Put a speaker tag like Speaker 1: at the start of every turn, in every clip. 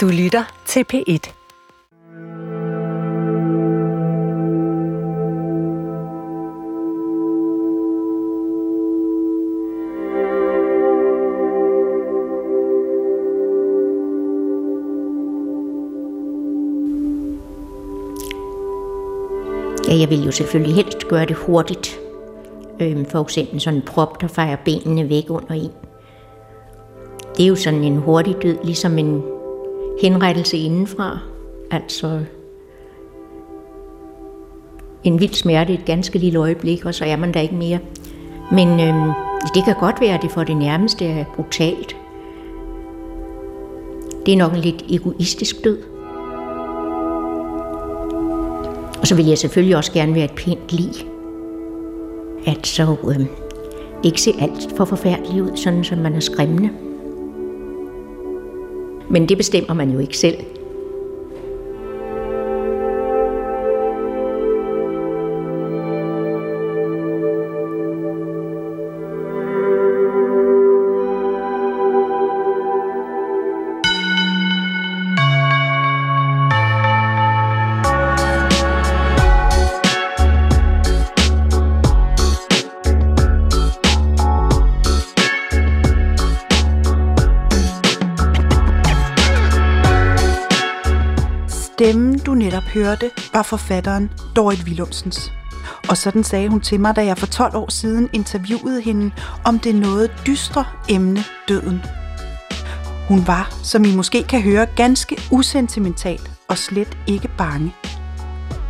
Speaker 1: Du lytter til P1.
Speaker 2: Ja, jeg vil jo selvfølgelig helst gøre det hurtigt. Øhm, for eksempel sådan en prop, der fejrer benene væk under en. Det er jo sådan en hurtig død, ligesom en henrettelse indenfra. Altså en vild smerte et ganske lille øjeblik, og så er man der ikke mere. Men øh, det kan godt være, at det for det nærmeste er brutalt. Det er nok en lidt egoistisk død. Og så vil jeg selvfølgelig også gerne være et pænt lig. At så øh, ikke se alt for forfærdeligt ud, sådan som man er skræmmende. Men det bestemmer man jo ikke selv.
Speaker 3: Forfatteren Dorit Willumsens. Og sådan sagde hun til mig, da jeg for 12 år siden interviewede hende om det noget dystre emne døden. Hun var, som I måske kan høre, ganske usentimental og slet ikke bange.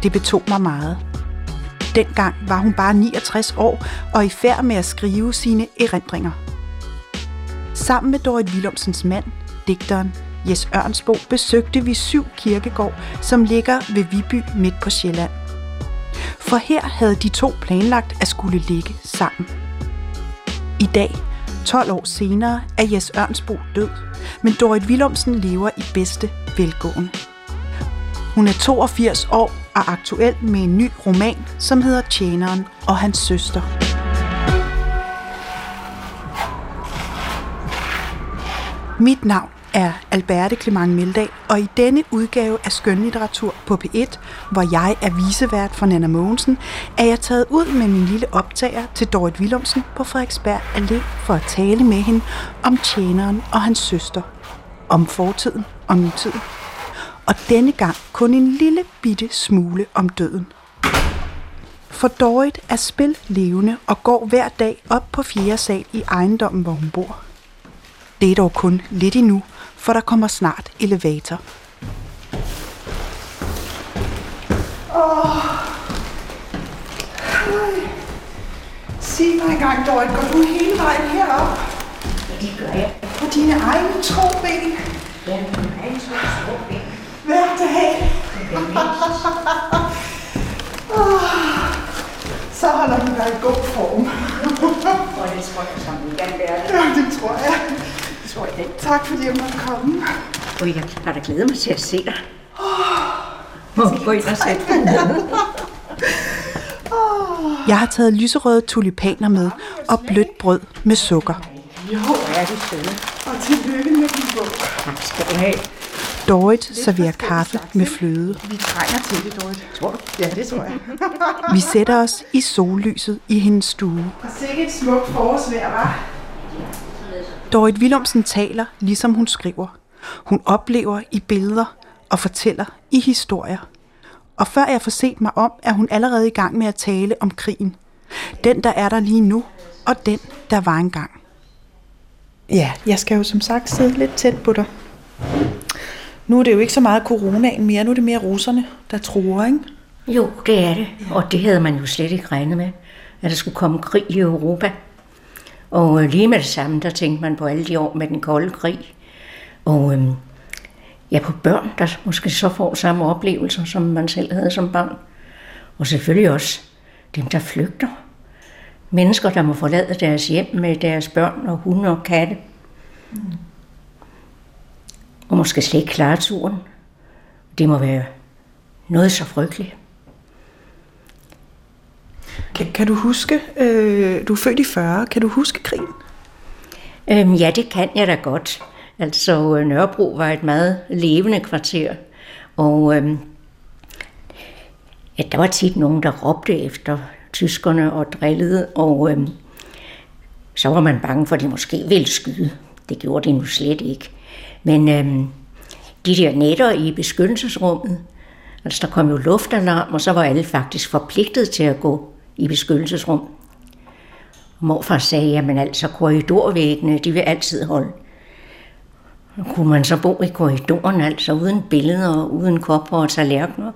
Speaker 3: Det betog mig meget. Dengang var hun bare 69 år og i færd med at skrive sine erindringer. Sammen med Dorit Willumsens mand, digteren Jes Ørnsbo, besøgte vi syv kirkegård, som ligger ved Viby midt på Sjælland. For her havde de to planlagt at skulle ligge sammen. I dag, 12 år senere, er Jes Ørnsbo død, men Dorit Willumsen lever i bedste velgående. Hun er 82 år og aktuel med en ny roman, som hedder Tjeneren og hans søster. Mit navn er Alberte Clement Meldal, og i denne udgave af Skønlitteratur på P1, hvor jeg er visevært for Nana Mogensen, er jeg taget ud med min lille optager til Dorit Willumsen på Frederiksberg Allé for at tale med hende om tjeneren og hans søster. Om fortiden og nutiden. Og denne gang kun en lille bitte smule om døden. For Dorit er spil levende og går hver dag op på fjerde sal i ejendommen, hvor hun bor. Det er dog kun lidt endnu, for der kommer snart elevator.
Speaker 4: Åh. Ej. Sig mig engang, Dorit, går du hele vejen herop?
Speaker 2: Det gør jeg.
Speaker 4: På dine egne to ben?
Speaker 2: Ja, min egen to små ben.
Speaker 4: Hver dag? Åh. Så holder du dig i god form.
Speaker 2: Og det tror jeg, som vi gerne være det.
Speaker 4: Ja, det tror jeg.
Speaker 2: Det tror jeg.
Speaker 4: Tak fordi jeg måtte komme.
Speaker 2: Og jeg har da glædet mig til at se dig. Må vi gå ind og sætte dig ned?
Speaker 3: Jeg har taget lyserøde tulipaner med og blødt brød med sukker.
Speaker 2: Jo, er det søde.
Speaker 4: Og tillykke med din bog.
Speaker 2: Tak skal du have.
Speaker 3: Dorit serverer kaffe med fløde.
Speaker 4: Vi trænger til det, Dorit.
Speaker 2: Tror du?
Speaker 4: Ja, det tror jeg.
Speaker 3: Vi sætter os i sollyset i hendes stue.
Speaker 4: Og sikke et smukt forårsvejr, var.
Speaker 3: Dorit Willumsen taler, ligesom hun skriver. Hun oplever i billeder og fortæller i historier. Og før jeg får set mig om, er hun allerede i gang med at tale om krigen. Den, der er der lige nu, og den, der var engang.
Speaker 4: Ja, jeg skal jo som sagt sidde lidt tæt på dig. Nu er det jo ikke så meget coronaen mere, nu er det mere russerne, der tror, ikke?
Speaker 2: Jo, det er det. Og det havde man jo slet ikke regnet med, at der skulle komme krig i Europa. Og øh, lige med det samme, der tænkte man på alle de år med den kolde krig. Og øhm, ja, på børn, der måske så får samme oplevelser, som man selv havde som barn. Og selvfølgelig også dem, der flygter. Mennesker, der må forlade deres hjem med deres børn og hunde og katte. Og måske slet ikke klare turen. Det må være noget så frygteligt.
Speaker 4: Kan, kan du huske, øh, du er født i 40, kan du huske krigen?
Speaker 2: Øhm, ja, det kan jeg da godt. Altså øh, Nørrebro var et meget levende kvarter, og øhm, ja, der var tit nogen, der råbte efter tyskerne og drillede, og øhm, så var man bange for, at de måske ville skyde. Det gjorde de nu slet ikke. Men øhm, de der netter i beskyttelsesrummet, altså der kom jo luftalarm, og så var alle faktisk forpligtet til at gå i beskyttelsesrum. Og morfar sagde, at altså korridorvæggene, de vil altid holde. Og kunne man så bo i korridoren, altså uden billeder, uden kopper og tallerkener.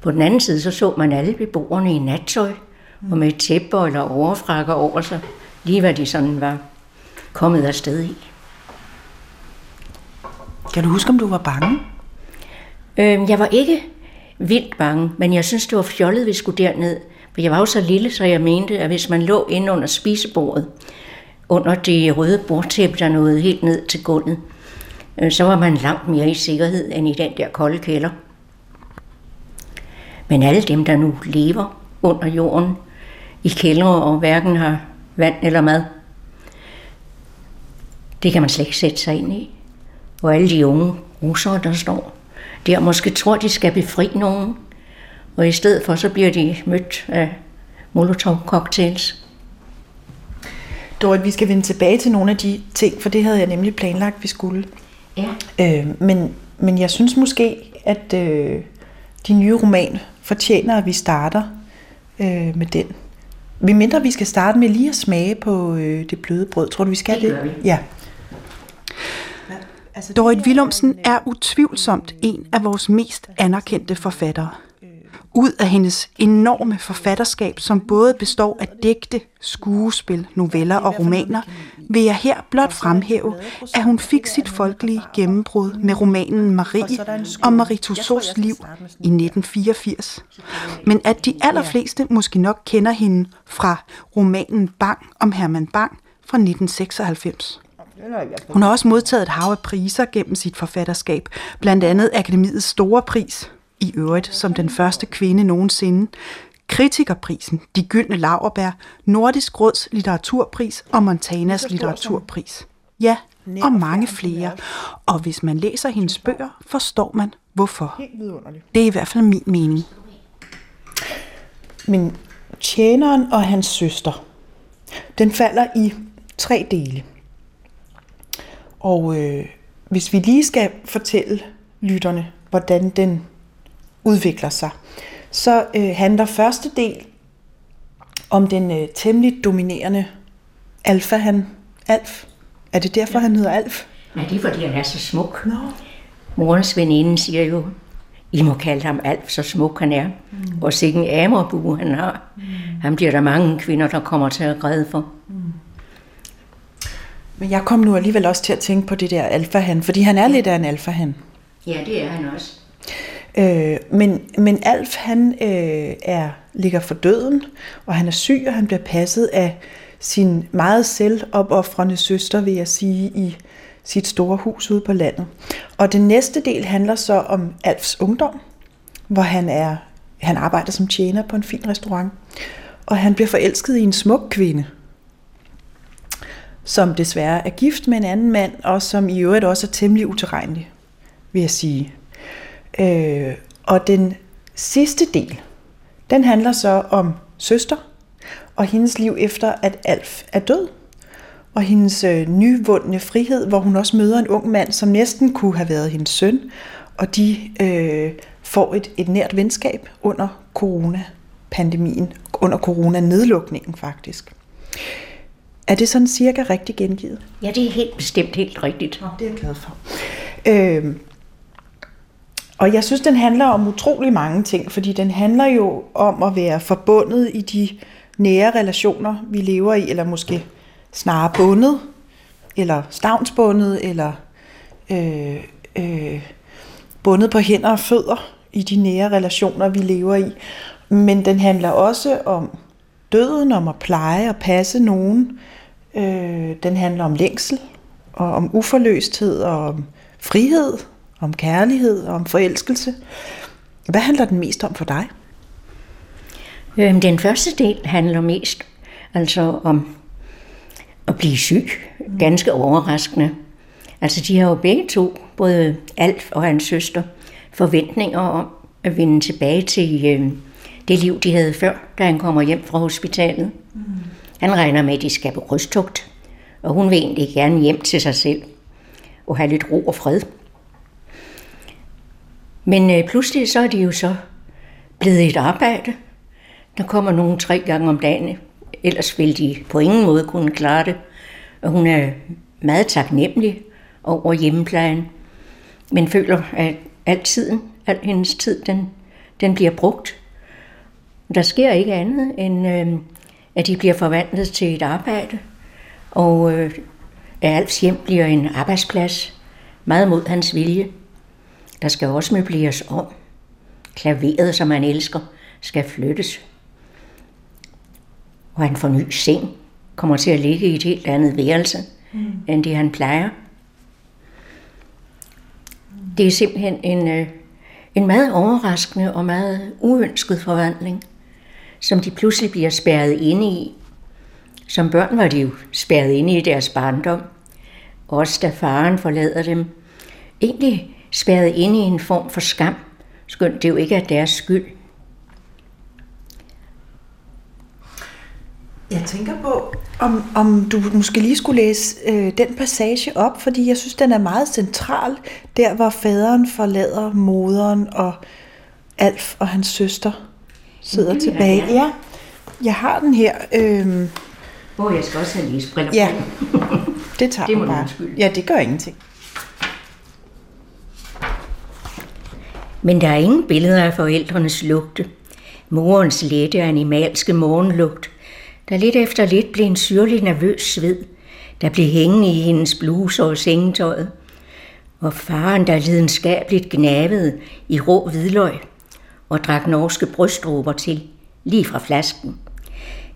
Speaker 2: På den anden side, så så man alle beboerne i nattøj, og med tæpper eller overfrakker over sig, lige hvad de sådan var kommet afsted i.
Speaker 3: Kan du huske, om du var bange?
Speaker 2: Øh, jeg var ikke vildt bange, men jeg synes, det var fjollet, vi skulle derned. For jeg var jo så lille, så jeg mente, at hvis man lå inde under spisebordet, under det røde bordtæppe, der nåede helt ned til gulvet, øh, så var man langt mere i sikkerhed end i den der kolde kælder. Men alle dem, der nu lever under jorden, i kældre og hverken har vand eller mad, det kan man slet ikke sætte sig ind i. Og alle de unge russere, der står der, måske tror, de skal befri nogen, og i stedet for, så bliver de mødt af molotov-cocktails.
Speaker 4: Dorit, vi skal vende tilbage til nogle af de ting, for det havde jeg nemlig planlagt, vi skulle.
Speaker 2: Ja.
Speaker 4: Øh, men, men jeg synes måske, at øh, din nye roman fortjener, at vi starter øh, med den. Vi mindre vi skal starte med lige at smage på øh, det bløde brød. Tror du, vi skal
Speaker 2: Det
Speaker 4: det?
Speaker 2: vi.
Speaker 4: Ja.
Speaker 3: Dorit Willumsen er utvivlsomt en af vores mest anerkendte forfattere. Ud af hendes enorme forfatterskab, som både består af digte, skuespil, noveller og romaner, vil jeg her blot fremhæve, at hun fik sit folkelige gennembrud med romanen Marie om Marie Tussauds liv i 1984. Men at de allerfleste måske nok kender hende fra romanen Bang om Herman Bang fra 1996. Hun har også modtaget et hav af priser gennem sit forfatterskab, blandt andet Akademiets store pris, i øvrigt som den første kvinde nogensinde, Kritikerprisen, De Gyldne Laurbær, Nordisk Råds litteraturpris og Montanas litteraturpris. Ja, og mange flere. Og hvis man læser hendes bøger, forstår man hvorfor.
Speaker 4: Helt vidunderligt.
Speaker 3: Det er i hvert fald min mening.
Speaker 4: Men tjeneren og hans søster, den falder i tre dele. Og øh, hvis vi lige skal fortælle lytterne, hvordan den udvikler sig, så øh, handler første del om den øh, temmelig dominerende alfa, han Alf. Er det derfor, han hedder Alf?
Speaker 2: Nej, det er fordi, han er så smuk. No. Morens veninde siger jo, I må kalde ham Alf, så smuk han er. Mm. Og sikken amerbue han har. Mm. Han bliver der mange kvinder, der kommer til at græde for.
Speaker 4: Men jeg kom nu alligevel også til at tænke på det der alfa-han, fordi han er lidt af en alfa-han.
Speaker 2: Ja, det er han også.
Speaker 4: Øh, men, men Alf, han øh, er, ligger for døden, og han er syg, og han bliver passet af sin meget selvopoffrende søster, vil jeg sige, i sit store hus ude på landet. Og den næste del handler så om Alfs ungdom, hvor han er han arbejder som tjener på en fin restaurant, og han bliver forelsket i en smuk kvinde, som desværre er gift med en anden mand, og som i øvrigt også er temmelig utilregnelig, vil jeg sige. Øh, og den sidste del, den handler så om søster, og hendes liv efter, at Alf er død, og hendes øh, nyvundne frihed, hvor hun også møder en ung mand, som næsten kunne have været hendes søn, og de øh, får et, et nært venskab under coronapandemien, under coronanedlukningen faktisk. Er det sådan cirka rigtig gengivet?
Speaker 2: Ja, det er helt bestemt helt rigtigt.
Speaker 4: Det er jeg glad for. Øh, og jeg synes, den handler om utrolig mange ting, fordi den handler jo om at være forbundet i de nære relationer, vi lever i, eller måske snarere bundet, eller stavnsbundet, eller øh, øh, bundet på hænder og fødder i de nære relationer, vi lever i. Men den handler også om døden, om at pleje og passe nogen. Øh, den handler om længsel, og om uforløsthed, og om frihed, om kærlighed og om forelskelse. Hvad handler den mest om for dig?
Speaker 2: Øhm, Den første del handler mest altså om at blive syg. Ganske overraskende. Altså, de har jo begge to, både Alf og hans søster, forventninger om at vende tilbage til øh, det liv, de havde før, da han kommer hjem fra hospitalet. Mm. Han regner med, at de skal på krydstugt, og hun vil egentlig gerne hjem til sig selv og have lidt ro og fred. Men øh, pludselig så er de jo så blevet et arbejde. Der kommer nogen tre gange om dagen, ellers ville de på ingen måde kunne klare det. Og hun er meget taknemmelig over hjemmeplejen, men føler, at al tiden, al hendes tid, den, den bliver brugt. Der sker ikke andet, end øh, at de bliver forvandlet til et arbejde, og øh, Alfs hjem bliver en arbejdsplads, meget mod hans vilje. Der skal også møbleres om. Klaveret, som han elsker, skal flyttes. Og han får ny seng, kommer til at ligge i et helt andet værelse, mm. end det han plejer. Det er simpelthen en, øh, en meget overraskende og meget uønsket forvandling, som de pludselig bliver spærret inde i. Som børn var de jo spærret inde i deres barndom. Også da faren forlader dem. Egentlig spærret inde i en form for skam, skønt det jo ikke er deres skyld.
Speaker 4: Jeg tænker på, om, om du måske lige skulle læse øh, den passage op, fordi jeg synes, den er meget central, der hvor faderen forlader moderen og Alf og hans søster sidder
Speaker 2: jeg
Speaker 4: tilbage. Ja, jeg har den her. Øh,
Speaker 2: Hvor jeg skal også have læsbriller
Speaker 4: Ja.
Speaker 2: på.
Speaker 4: det tager
Speaker 2: Det må
Speaker 4: bare.
Speaker 2: undskylde.
Speaker 4: Ja, det gør ingenting.
Speaker 2: Men der er ingen billeder af forældrenes lugte. Morens lette animalske morgenlugt, der lidt efter lidt blev en syrlig nervøs sved, der blev hængende i hendes bluse og sengetøjet. Og faren, der lidenskabeligt gnavede i rå hvidløg og drak norske brystdråber til, lige fra flasken.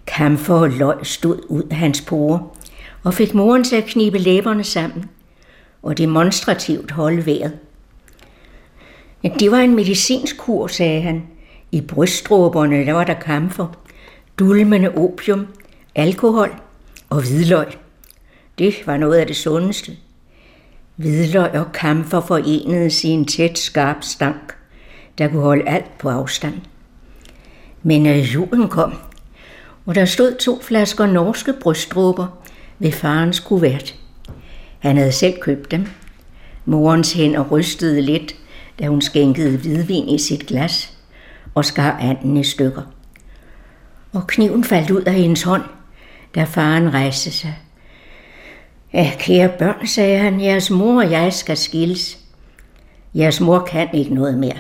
Speaker 2: Kamfer og løg stod ud af hans porer og fik moren til at knibe læberne sammen og demonstrativt holde vejret. Det var en medicinsk kur, sagde han. I brystdråberne der var der kamfer, dulmende opium, alkohol og hvidløg. Det var noget af det sundeste. Hvidløg og kamfer forenede sin tæt, skarp stank, der kunne holde alt på afstand. Men øh, julen kom, og der stod to flasker norske brystdråber ved farens kuvert. Han havde selv købt dem. Morens hænder rystede lidt, da hun skænkede hvidvin i sit glas og skar anden i stykker. Og kniven faldt ud af hendes hånd, da faren rejste sig. Ja, kære børn, sagde han, jeres mor og jeg skal skilles. Jeres mor kan ikke noget mere.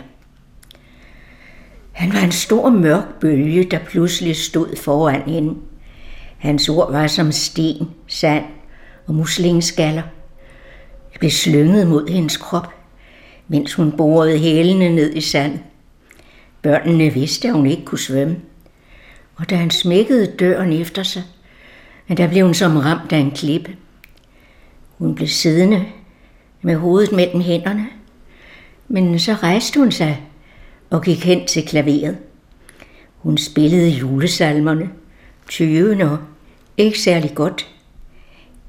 Speaker 2: Han var en stor mørk bølge, der pludselig stod foran hende. Hans ord var som sten, sand og muslingeskaller. Det blev slynget mod hendes krop, mens hun borede hælene ned i sand. Børnene vidste, at hun ikke kunne svømme. Og da han smækkede døren efter sig, men der blev hun som ramt af en klippe. Hun blev siddende med hovedet mellem hænderne, men så rejste hun sig og gik hen til klaveret. Hun spillede julesalmerne, tyvende og ikke særlig godt.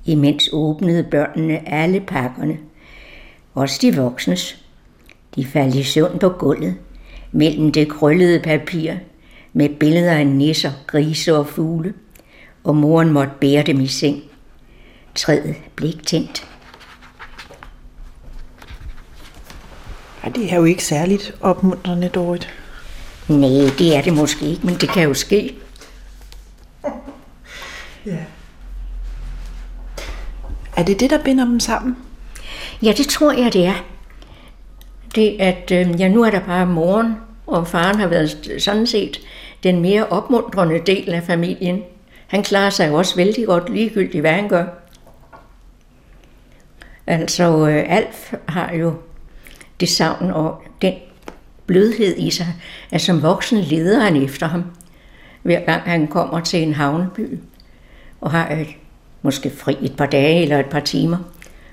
Speaker 2: Imens åbnede børnene alle pakkerne, også de voksnes. De faldt i søvn på gulvet, mellem det krøllede papir, med billeder af nisser, grise og fugle, og moren måtte bære dem i seng. Træet blev ikke tændt.
Speaker 4: Ej, det er jo ikke særligt opmuntrende, Dorit.
Speaker 2: Nej, det er det måske ikke, men det kan jo ske.
Speaker 4: Ja. Er det det, der binder dem sammen?
Speaker 2: Ja, det tror jeg, det er. Det at, øh, ja, nu er der bare moren, og faren har været sådan set den mere opmuntrende del af familien. Han klarer sig jo også vældig godt, ligegyldigt hvad han gør. Altså, øh, Alf har jo det savn og den blødhed i sig, at som voksen leder han efter ham, hver gang han kommer til en havneby og har et, måske fri et par dage eller et par timer,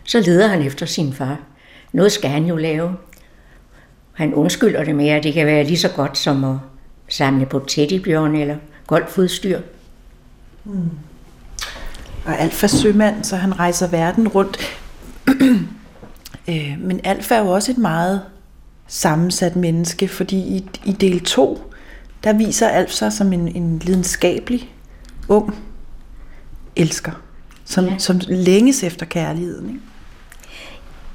Speaker 2: så leder han efter sin far. Noget skal han jo lave. Han undskylder det med, at det kan være lige så godt som at samle på teddybjørn eller golfudstyr. Mm.
Speaker 4: Og Alfa sømand, så han rejser verden rundt. øh, men Alfa er jo også et meget sammensat menneske, fordi i, i del 2, der viser Alf sig som en, en lidenskabelig, ung elsker, som, ja. som længes efter kærligheden. Ikke?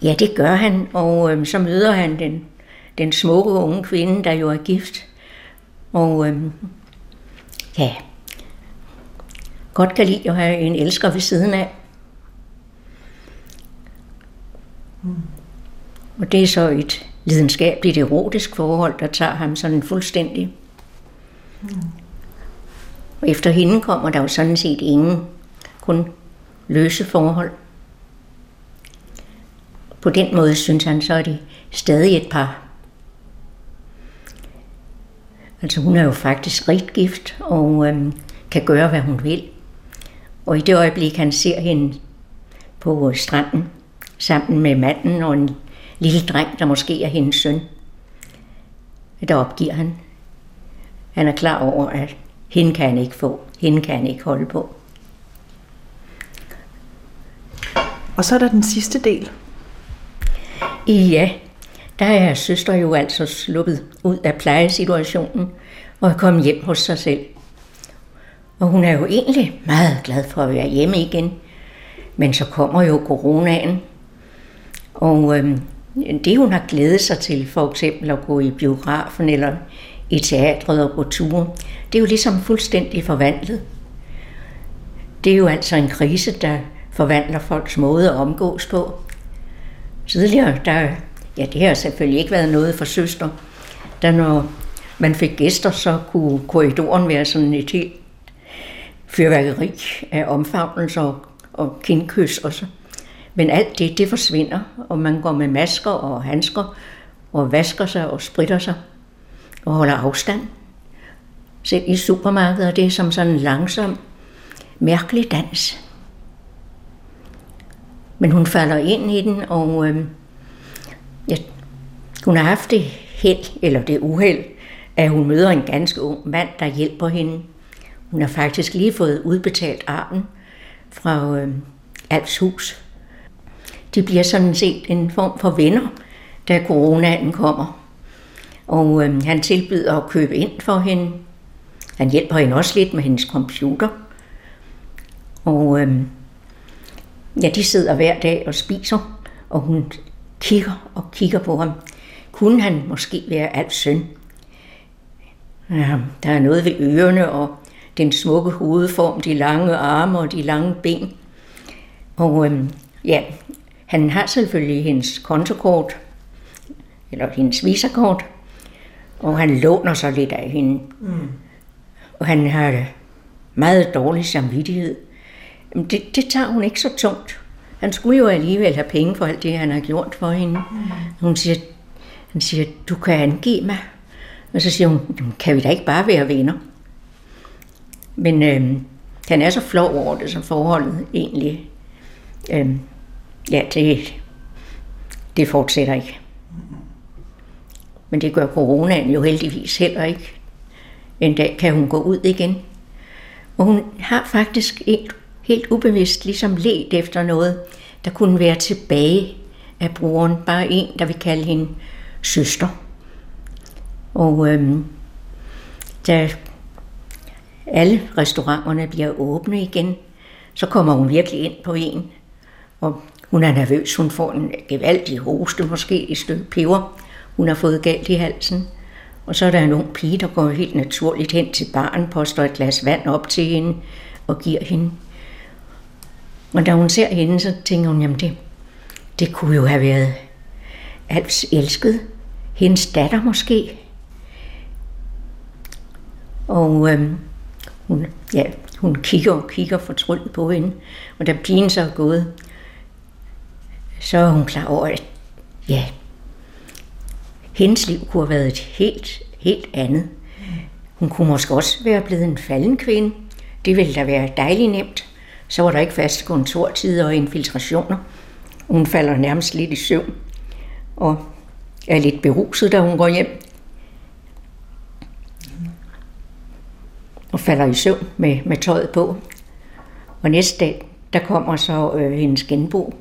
Speaker 2: Ja, det gør han, og øh, så møder han den, den smukke unge kvinde, der jo er gift. Og øh, ja, godt kan lide at have en elsker ved siden af. Mm. Og det er så et lidenskabeligt erotisk forhold, der tager ham sådan fuldstændig. Mm. Og efter hende kommer der jo sådan set ingen, kun løse forhold. På den måde synes han, så er de stadig et par. Altså hun er jo faktisk rigt gift og øhm, kan gøre, hvad hun vil. Og i det øjeblik, han ser hende på stranden sammen med manden og en lille dreng, der måske er hendes søn, der opgiver han. Han er klar over, at hende kan han ikke få. Hende kan han ikke holde på.
Speaker 4: Og så er der den sidste del.
Speaker 2: Ja, der er søster jo altså sluppet ud af plejesituationen og er kommet hjem hos sig selv. Og hun er jo egentlig meget glad for at være hjemme igen. Men så kommer jo coronaen. Og øh, det hun har glædet sig til, for eksempel at gå i biografen eller i teatret og gå ture, det er jo ligesom fuldstændig forvandlet. Det er jo altså en krise, der forvandler folks måde at omgås på. Tidligere, der, ja det har selvfølgelig ikke været noget for søster, da når man fik gæster, så kunne korridoren være sådan et helt fyrværkeri af omfavnelser og, og kindkys og så. Men alt det, det forsvinder, og man går med masker og handsker og vasker sig og spritter sig og holder afstand. Selv i supermarkedet, det er som sådan en langsom, mærkelig dans. Men hun falder ind i den, og øh, ja, hun har haft det held, eller det uheld, at hun møder en ganske ung mand, der hjælper hende. Hun har faktisk lige fået udbetalt arven fra øh, Alfs hus. De bliver sådan set en form for venner, da coronaen kommer. Og øh, han tilbyder at købe ind for hende. Han hjælper hende også lidt med hendes computer. Og øh, ja, de sidder hver dag og spiser, og hun kigger og kigger på ham. Kunne han måske være alt søn? Ja, der er noget ved ørerne og den smukke hovedform, de lange arme og de lange ben. Og øhm, ja, han har selvfølgelig hendes kontokort, eller hendes visakort, og han låner sig lidt af hende. Mm. Og han har meget dårlig samvittighed. Det, det tager hun ikke så tungt. Han skulle jo alligevel have penge for alt det, han har gjort for hende. Mm. Hun siger, han siger, du kan angive mig. Og så siger hun, kan vi da ikke bare være venner? Men øh, han er så flov over det, som forholdet egentlig. Øh, ja, det, det fortsætter ikke. Men det gør coronaen jo heldigvis heller ikke. En dag kan hun gå ud igen. Og hun har faktisk helt, helt ubevidst ligesom let efter noget, der kunne være tilbage af brugeren. Bare en, der vil kalde hende søster. Og øhm, da alle restauranterne bliver åbne igen, så kommer hun virkelig ind på en. Og hun er nervøs, hun får en gevaldig hoste, måske et stykke peber. Hun har fået galt i halsen. Og så er der en ung pige, der går helt naturligt hen til barn, poster et glas vand op til hende og giver hende. Og da hun ser hende, så tænker hun, jamen det, det kunne jo have været Alfs elsket. Hendes datter måske. Og øhm, hun, ja, hun kigger og kigger fortryllet på hende. Og da pigen så er gået, så er hun klar over, at ja, hendes liv kunne have været et helt, helt andet. Hun kunne måske også være blevet en falden kvinde. Det ville da være dejligt nemt. Så var der ikke faste kontortider og infiltrationer. Hun falder nærmest lidt i søvn og er lidt beruset, da hun går hjem. Og falder i søvn med, med tøjet på. Og næste dag, der kommer så øh, hendes genbo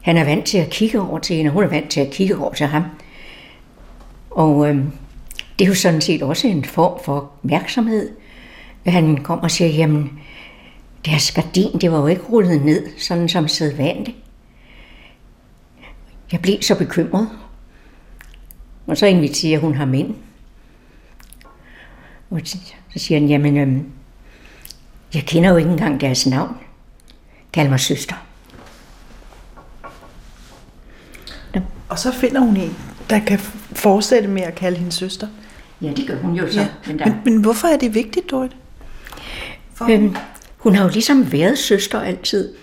Speaker 2: han er vant til at kigge over til hende, og hun er vant til at kigge over til ham. Og øh, det er jo sådan set også en form for opmærksomhed. Han kommer og siger, jamen, deres gardin, det var jo ikke rullet ned, sådan som sædvanligt. Jeg blev så bekymret. Og så inviterer hun ham ind. Og så siger han, jamen, øh, jeg kender jo ikke engang deres navn. Kald mig søster.
Speaker 4: Og så finder hun en, der kan fortsætte med at kalde hende søster.
Speaker 2: Ja, det gør hun jo så.
Speaker 4: Ja.
Speaker 2: Men, der,
Speaker 4: Men, men hvorfor er det vigtigt, Dorit? For
Speaker 2: øhm, hun har jo ligesom været søster altid.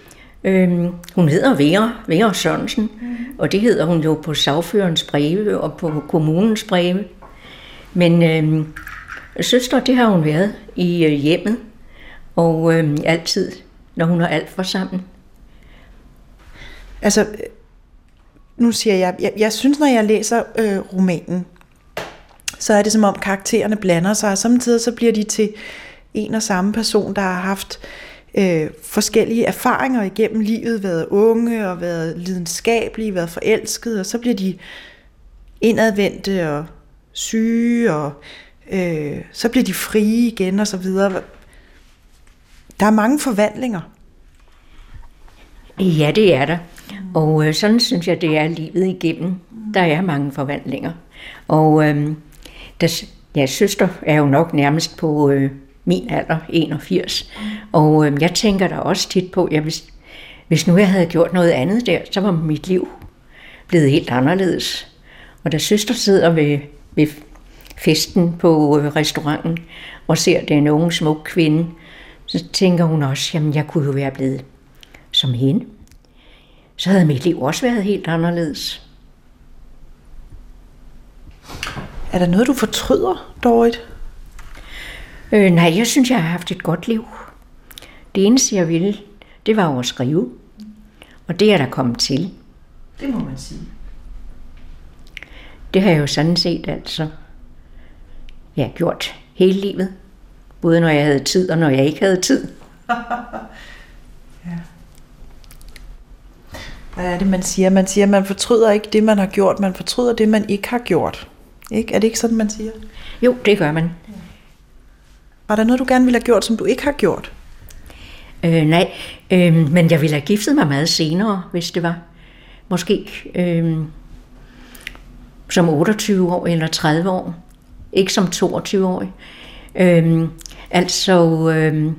Speaker 2: Øhm, hun hedder Vera, Vera Sørensen, mm. og det hedder hun jo på sagførens breve og på kommunens breve. Men øhm, søster, det har hun været i øh, hjemmet, og øhm, altid, når hun har alt for sammen.
Speaker 4: Altså, nu siger jeg, jeg, jeg synes, når jeg læser øh, romanen, så er det som om karaktererne blander sig, og samtidig så bliver de til en og samme person, der har haft øh, forskellige erfaringer igennem livet, været unge og været lidenskabelige, været forelskede, og så bliver de indadvendte og syge, og øh, så bliver de frie igen og så videre. Der er mange forvandlinger.
Speaker 2: Ja, det er der. Og øh, sådan synes jeg, det er livet igennem. Der er mange forvandlinger. Og øh, der, ja, søster er jo nok nærmest på øh, min alder, 81. Og øh, jeg tænker da også tit på, at hvis, hvis nu jeg havde gjort noget andet der, så var mit liv blevet helt anderledes. Og da søster sidder ved, ved festen på øh, restauranten og ser den unge smuk kvinde, så tænker hun også, jamen jeg kunne jo være blevet som hende. Så havde mit liv også været helt anderledes.
Speaker 4: Er der noget, du fortryder, Dorit?
Speaker 2: Øh, nej, jeg synes, jeg har haft et godt liv. Det eneste, jeg ville, det var jo at skrive. Og det er der kommet til.
Speaker 4: Det må man sige.
Speaker 2: Det har jeg jo sådan set altså ja, gjort hele livet. Både når jeg havde tid, og når jeg ikke havde tid.
Speaker 4: Hvad er det, man siger? Man siger, man fortryder ikke det, man har gjort. Man fortryder det, man ikke har gjort. Ikke? Er det ikke sådan, man siger?
Speaker 2: Jo, det gør man.
Speaker 4: Var der noget, du gerne ville have gjort, som du ikke har gjort?
Speaker 2: Øh, nej, øh, men jeg ville have giftet mig meget senere, hvis det var. Måske øh, som 28 år eller 30 år. Ikke som 22-årig. Øh, altså, øh,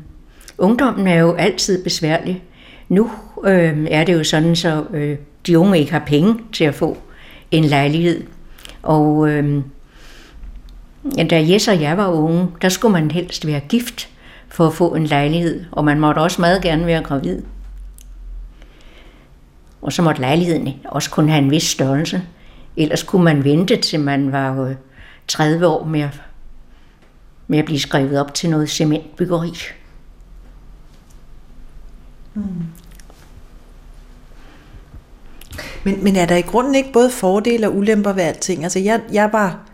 Speaker 2: ungdommen er jo altid besværlig. Nu øh, er det jo sådan, så øh, de unge ikke har penge til at få en lejlighed. Og øh, da Jes og jeg var unge, der skulle man helst være gift for at få en lejlighed, og man måtte også meget gerne være gravid. Og så måtte lejligheden også kun have en vis størrelse. Ellers kunne man vente til man var øh, 30 år med at, med at blive skrevet op til noget cementbyggeri.
Speaker 4: Mm. Men, men er der i grunden ikke både fordele og ulemper ved alting? Altså jeg, jeg var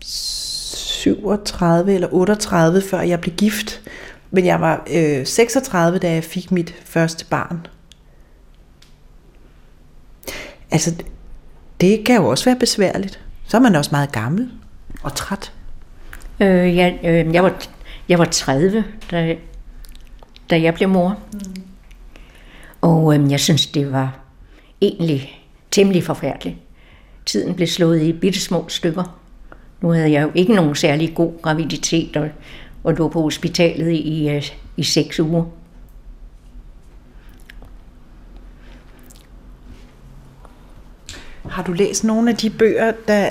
Speaker 4: 37 eller 38, før jeg blev gift. Men jeg var øh, 36, da jeg fik mit første barn. Altså, det kan jo også være besværligt. Så er man også meget gammel og træt.
Speaker 2: Øh, jeg, øh, jeg, var, jeg var 30, da, da jeg blev mor. Mm. Og øh, jeg synes, det var egentlig temmelig forfærdeligt. Tiden blev slået i bitte små stykker. Nu havde jeg jo ikke nogen særlig god graviditet, og, og lå på hospitalet i, i, i seks uger.
Speaker 4: Har du læst nogle af de bøger, der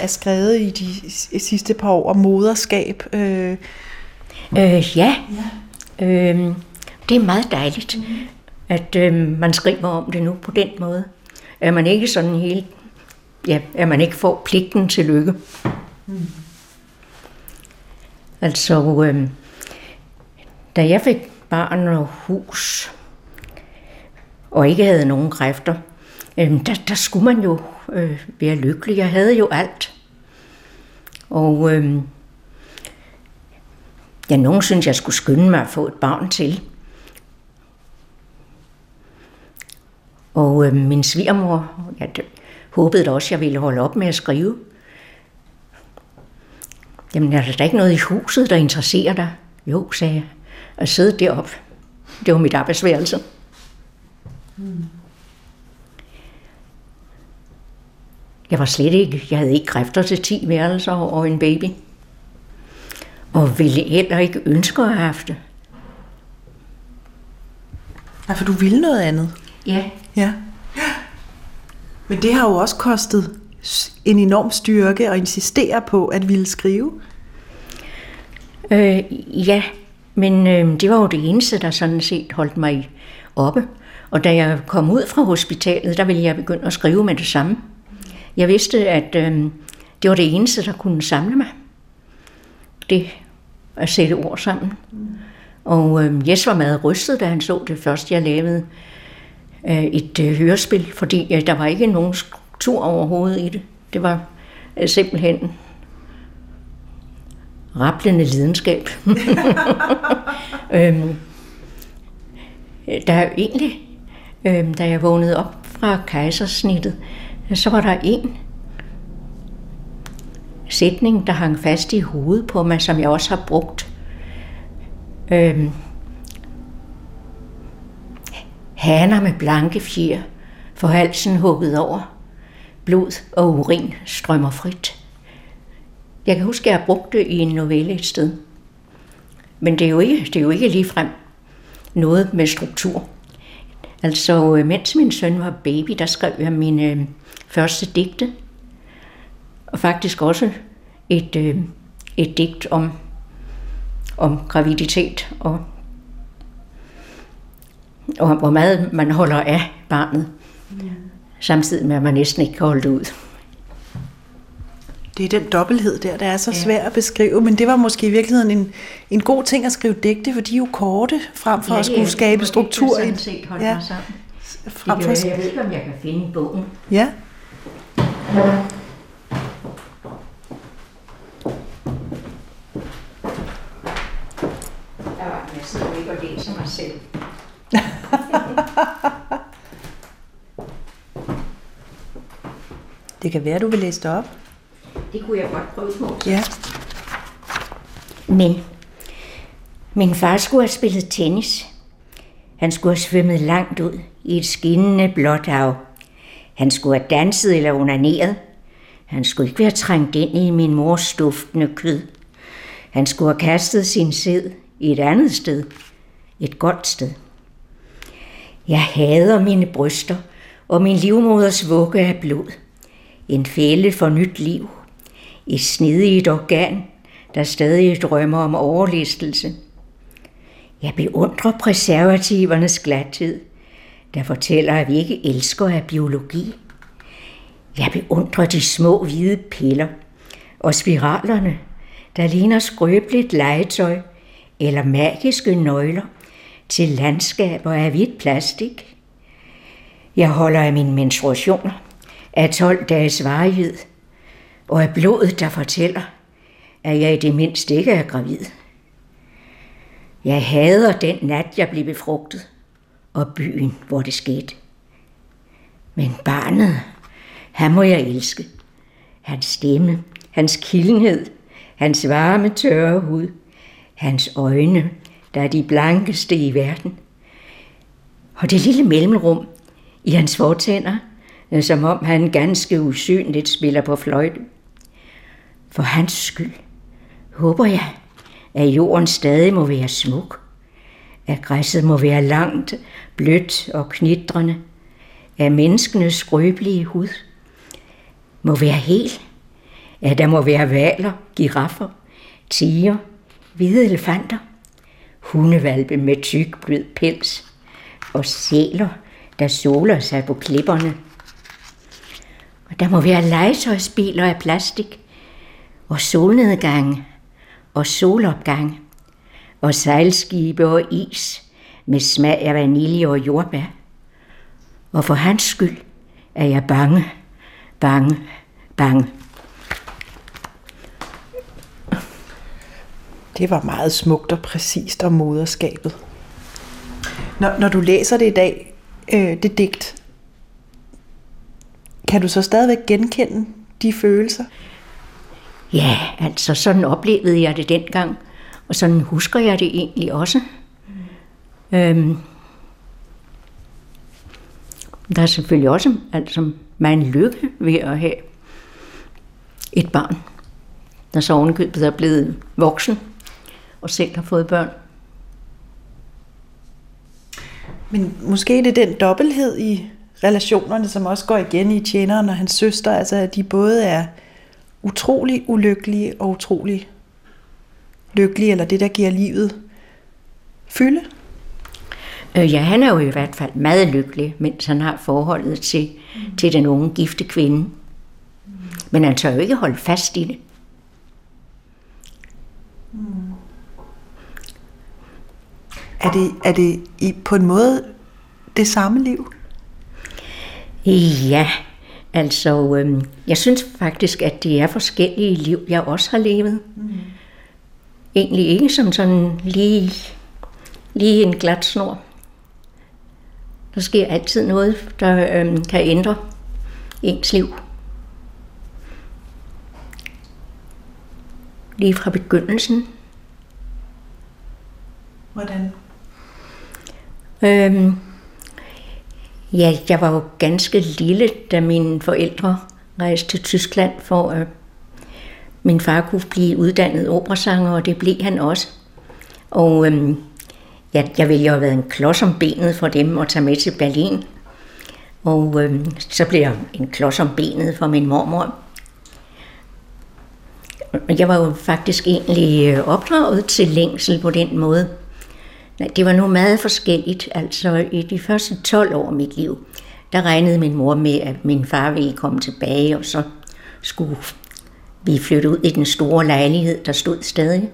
Speaker 4: er skrevet i de sidste par år om moderskab?
Speaker 2: Øh, øh, ja, ja. Øh, det er meget dejligt, mm. At øh, man skriver om det nu på den måde. Er man ikke sådan helt, ja, at man ikke får pligten til lykke. Mm. Altså, øh, da jeg fik barn og hus, og ikke havde nogen kræfter, øh, der, der skulle man jo øh, være lykkelig. Jeg havde jo alt. Og øh, ja, nogen synes, jeg skulle skynde mig at få et barn til. Og øh, min svigermor, jeg håbede da også, at jeg ville holde op med at skrive. Jamen, er der ikke noget i huset, der interesserer dig? Jo, sagde jeg. At sidde deroppe, det var mit arbejdsværelse. Hmm. Jeg var slet ikke, jeg havde ikke kræfter til 10 værelser og en baby. Og ville heller ikke ønske at have haft det.
Speaker 4: Ja, for du ville noget andet.
Speaker 2: Ja.
Speaker 4: Ja. Men det har jo også kostet en enorm styrke at insistere på at ville skrive.
Speaker 2: Øh, ja, men øh, det var jo det eneste, der sådan set holdt mig oppe. Og da jeg kom ud fra hospitalet, der ville jeg begynde at skrive med det samme. Jeg vidste, at øh, det var det eneste, der kunne samle mig. Det at sætte ord sammen. Og øh, Jes var meget rystet, da han så det første, jeg lavede Øh, et øh, hørespil, fordi der var ikke nogen struktur overhovedet i det. Det var øh, simpelthen rablende lidenskab. øhm, der er egentlig, øhm, da jeg vågnede op fra kejsersnittet, så var der en sætning, der hang fast i hovedet på mig, som jeg også har brugt. Øhm, haner med blanke fjer, for halsen hugget over. Blod og urin strømmer frit. Jeg kan huske, at jeg har brugt det i en novelle et sted. Men det er jo ikke, det er jo ikke ligefrem noget med struktur. Altså, øh, mens min søn var baby, der skrev jeg mine øh, første digte. Og faktisk også et, øh, et digt om, om graviditet og, og hvor meget man holder af barnet. Ja. Samtidig med, at man næsten ikke kan holde det ud.
Speaker 4: Det er den dobbelthed der, der er så svær at beskrive, men det var måske i virkeligheden en, en god ting at skrive digte, for de er jo korte, frem for ja, at skulle skabe struktur.
Speaker 2: Det set holdt ja. mig sammen. Frem for... Jeg ved ikke, om jeg kan finde bogen.
Speaker 4: Ja.
Speaker 2: Jeg sidder ikke og læser mig selv.
Speaker 4: det kan være, du vil læse det op.
Speaker 2: Det kunne jeg godt prøve på.
Speaker 4: Ja.
Speaker 2: Men min far skulle have spillet tennis. Han skulle have svømmet langt ud i et skinnende blåt hav. Han skulle have danset eller onaneret. Han skulle ikke være trængt ind i min mors duftende kød. Han skulle have kastet sin sæd i et andet sted. Et godt sted. Jeg hader mine bryster og min livmoders vugge er blod. En fælde for nyt liv – et snedigt organ, der stadig drømmer om overlistelse. Jeg beundrer preservativernes glathed, der fortæller, at vi ikke elsker af biologi. Jeg beundrer de små hvide piller og spiralerne, der ligner skrøbeligt legetøj eller magiske nøgler til landskaber af hvidt plastik. Jeg holder af mine menstruationer af 12 dages varighed – og af blodet, der fortæller, at jeg i det mindste ikke er gravid. Jeg hader den nat, jeg blev befrugtet, og byen, hvor det skete. Men barnet, han må jeg elske. Hans stemme, hans kildenhed, hans varme, tørre hud, hans øjne, der er de blankeste i verden. Og det lille mellemrum i hans fortænder, øh, som om han ganske usynligt spiller på fløjte. For hans skyld håber jeg, at jorden stadig må være smuk, at græsset må være langt, blødt og knitrende, at menneskenes skrøbelige hud må være hel, at der må være valer, giraffer, tiger, hvide elefanter, hundevalpe med tyk blød pels og sæler, der soler sig på klipperne. Og der må være legetøjsbiler af plastik, og solnedgang og solopgang og sejlskibe og is med smag af vanilje og jordbær. Og for hans skyld er jeg bange, bange, bange.
Speaker 4: Det var meget smukt og præcist om moderskabet. Når, når du læser det i dag, øh, det digt, kan du så stadigvæk genkende de følelser?
Speaker 2: Ja, altså sådan oplevede jeg det dengang, og sådan husker jeg det egentlig også. Mm. Øhm, der er selvfølgelig også altså, meget lykke ved at have et barn, der så ovenkøbet er blevet voksen og selv har fået børn.
Speaker 4: Men måske er det den dobbelthed i relationerne, som også går igen i tjeneren og hans søster, altså at de både er utrolig ulykkelige og utrolig lykkelige, eller det, der giver livet fylde.
Speaker 2: Øh, ja, han er jo i hvert fald meget lykkelig, mens han har forholdet til, mm. til den unge gifte kvinde. Mm. Men han tør jo ikke holde fast i det. Mm.
Speaker 4: Er det, er det i, på en måde det samme liv?
Speaker 2: Ja, altså øhm, jeg synes faktisk, at det er forskellige liv, jeg også har levet. Mm. Egentlig ikke som sådan lige, lige en glat snor. Der sker altid noget, der øhm, kan ændre ens liv. Lige fra begyndelsen.
Speaker 4: Hvordan?
Speaker 2: Øhm, ja, jeg var jo ganske lille, da mine forældre rejste til Tyskland for at min far kunne blive uddannet operasanger, og det blev han også. Og øhm, ja, jeg ville jo have været en klods om benet for dem at tage med til Berlin. Og øhm, så blev jeg en klods om benet for min mormor. Jeg var jo faktisk egentlig øh, opdraget til længsel på den måde. Det var nu meget forskelligt. Altså i de første 12 år af mit liv, der regnede min mor med, at min far ville komme tilbage, og så skulle vi flytte ud i den store lejlighed, der stod stadig.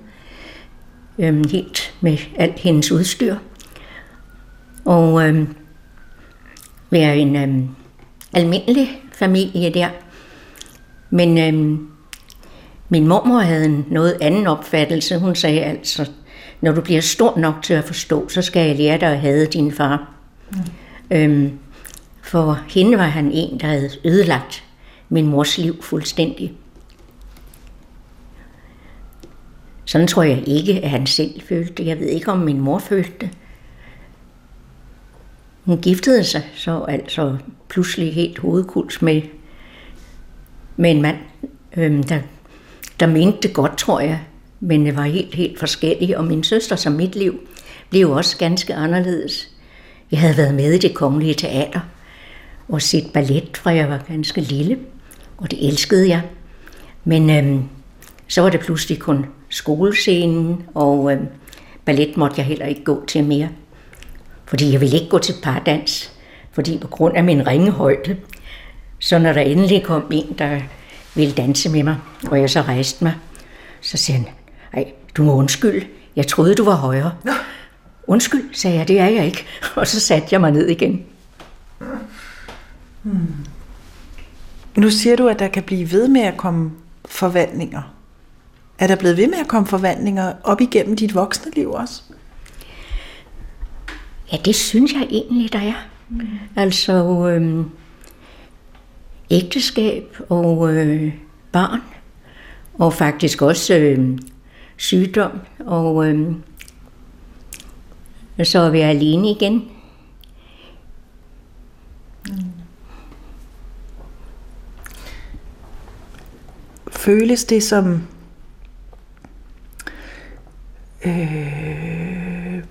Speaker 2: Øhm, helt med alt hendes udstyr. Og øhm, være en øhm, almindelig familie der. Men øhm, min mormor havde en noget anden opfattelse. Hun sagde altså, når du bliver stor nok til at forstå, så skal jeg lære dig at have din far. Mm. Øhm, for hende var han en, der havde ødelagt min mors liv fuldstændig. Sådan tror jeg ikke, at han selv følte det. Jeg ved ikke, om min mor følte det. Hun giftede sig så altså pludselig helt hovedkuls med, med en mand, øhm, der, der mente det godt, tror jeg, men det var helt, helt forskelligt. Og min søster som mit liv blev også ganske anderledes. Jeg havde været med i det kongelige teater og set ballet, fra jeg var ganske lille, og det elskede jeg. Men øhm, så var det pludselig kun skolescenen, og øhm, ballet måtte jeg heller ikke gå til mere. Fordi jeg ville ikke gå til pardans, fordi på grund af min ringe højde, så når der endelig kom en, der ville danse med mig, og jeg så rejste mig, så siger han, ej, du må undskylde, jeg troede, du var højere. Nå. Undskyld, sagde jeg, det er jeg ikke. Og så satte jeg mig ned igen.
Speaker 4: Hmm. Nu siger du, at der kan blive ved med at komme forvandlinger. Er der blevet ved med at komme forvandlinger op igennem dit voksne liv også?
Speaker 2: Ja, det synes jeg egentlig, der er. Mm. Altså øhm, ægteskab og øh, barn, og faktisk også øh, sygdom, og øh, så er vi alene igen.
Speaker 4: Føles det som øh,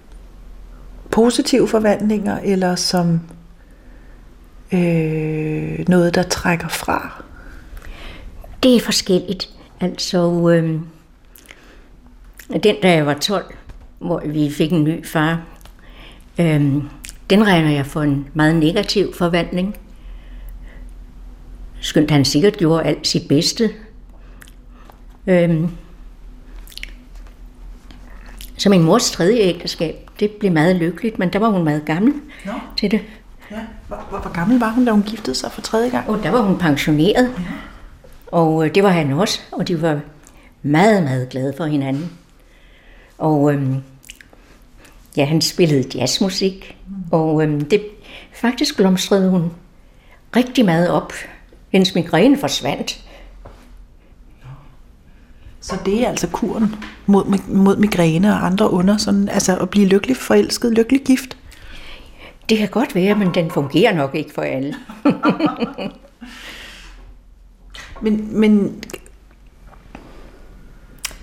Speaker 4: positive forvandlinger, eller som øh, noget, der trækker fra?
Speaker 2: Det er forskelligt. Altså, øh, den da jeg var 12, hvor vi fik en ny far, øh, den regner jeg for en meget negativ forvandling. Skønt han sikkert gjorde alt sit bedste. Øh, så min mors tredje ægteskab, det blev meget lykkeligt, men der var hun meget gammel no. til det.
Speaker 4: Ja. Hvor, hvor, hvor gammel var hun, da hun giftede sig for tredje gang?
Speaker 2: Og der var hun pensioneret. Ja. Og øh, det var han også, og de var meget, meget glade for hinanden. Og øhm, ja, han spillede jazzmusik, og øhm, det faktisk blomstrede hun rigtig meget op Hendes migræne forsvandt.
Speaker 4: Så det er altså kuren mod, mod migræne og andre under, sådan, altså at blive lykkelig forelsket, lykkelig gift.
Speaker 2: Det kan godt være, men den fungerer nok ikke for alle.
Speaker 4: Men, men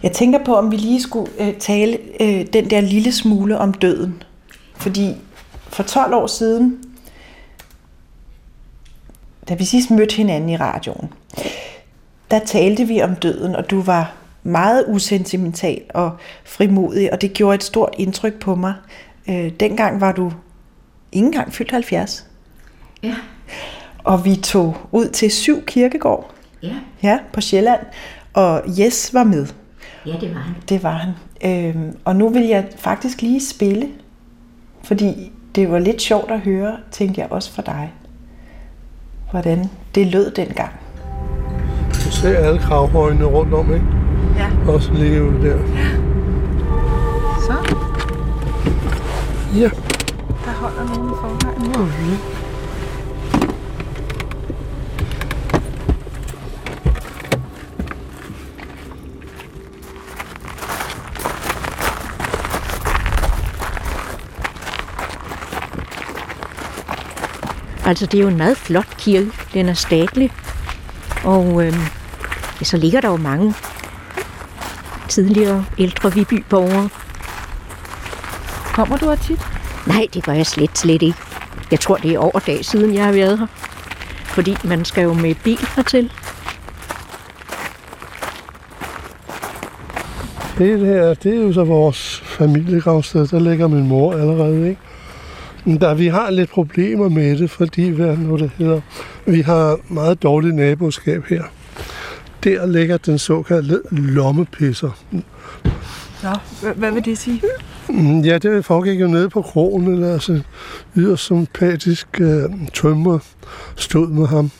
Speaker 4: jeg tænker på, om vi lige skulle øh, tale øh, den der lille smule om døden. Fordi for 12 år siden, da vi sidst mødte hinanden i radioen, der talte vi om døden, og du var meget usentimental og frimodig, og det gjorde et stort indtryk på mig. Øh, dengang var du ikke engang fyldt 70.
Speaker 2: Ja.
Speaker 4: Og vi tog ud til syv kirkegård
Speaker 2: Ja,
Speaker 4: ja, på Sjælland, og Jes var med.
Speaker 2: Ja det var han.
Speaker 4: Det var han. Øhm, og nu vil jeg faktisk lige spille, fordi det var lidt sjovt at høre, tænkte jeg også for dig, hvordan det lød dengang.
Speaker 1: Du ser alle kravhøjene rundt om, ikke?
Speaker 4: Ja.
Speaker 1: Også ude der.
Speaker 4: Så,
Speaker 1: Ja.
Speaker 4: der holder nogen i forvejen.
Speaker 1: Okay.
Speaker 2: Altså, det er jo en meget flot kirke. Den er statlig. Og ja, så ligger der jo mange tidligere ældre Viby-borgere.
Speaker 4: Kommer du her tit?
Speaker 2: Nej, det gør jeg slet, slet ikke. Jeg tror, det er over dag siden, jeg har været her. Fordi man skal jo med bil hertil.
Speaker 1: Det her, det er jo så vores familiegravsted. Der ligger min mor allerede, ikke? Der, vi har lidt problemer med det, fordi, hvad nu det hedder, vi har meget dårligt naboskab her. Der ligger den såkaldte lommepisser.
Speaker 4: Nå, hvad vil det sige?
Speaker 1: Mm, Ja, det foregik jo nede på krogen, men altså yderst sympatisk øh, tømmer stod med ham,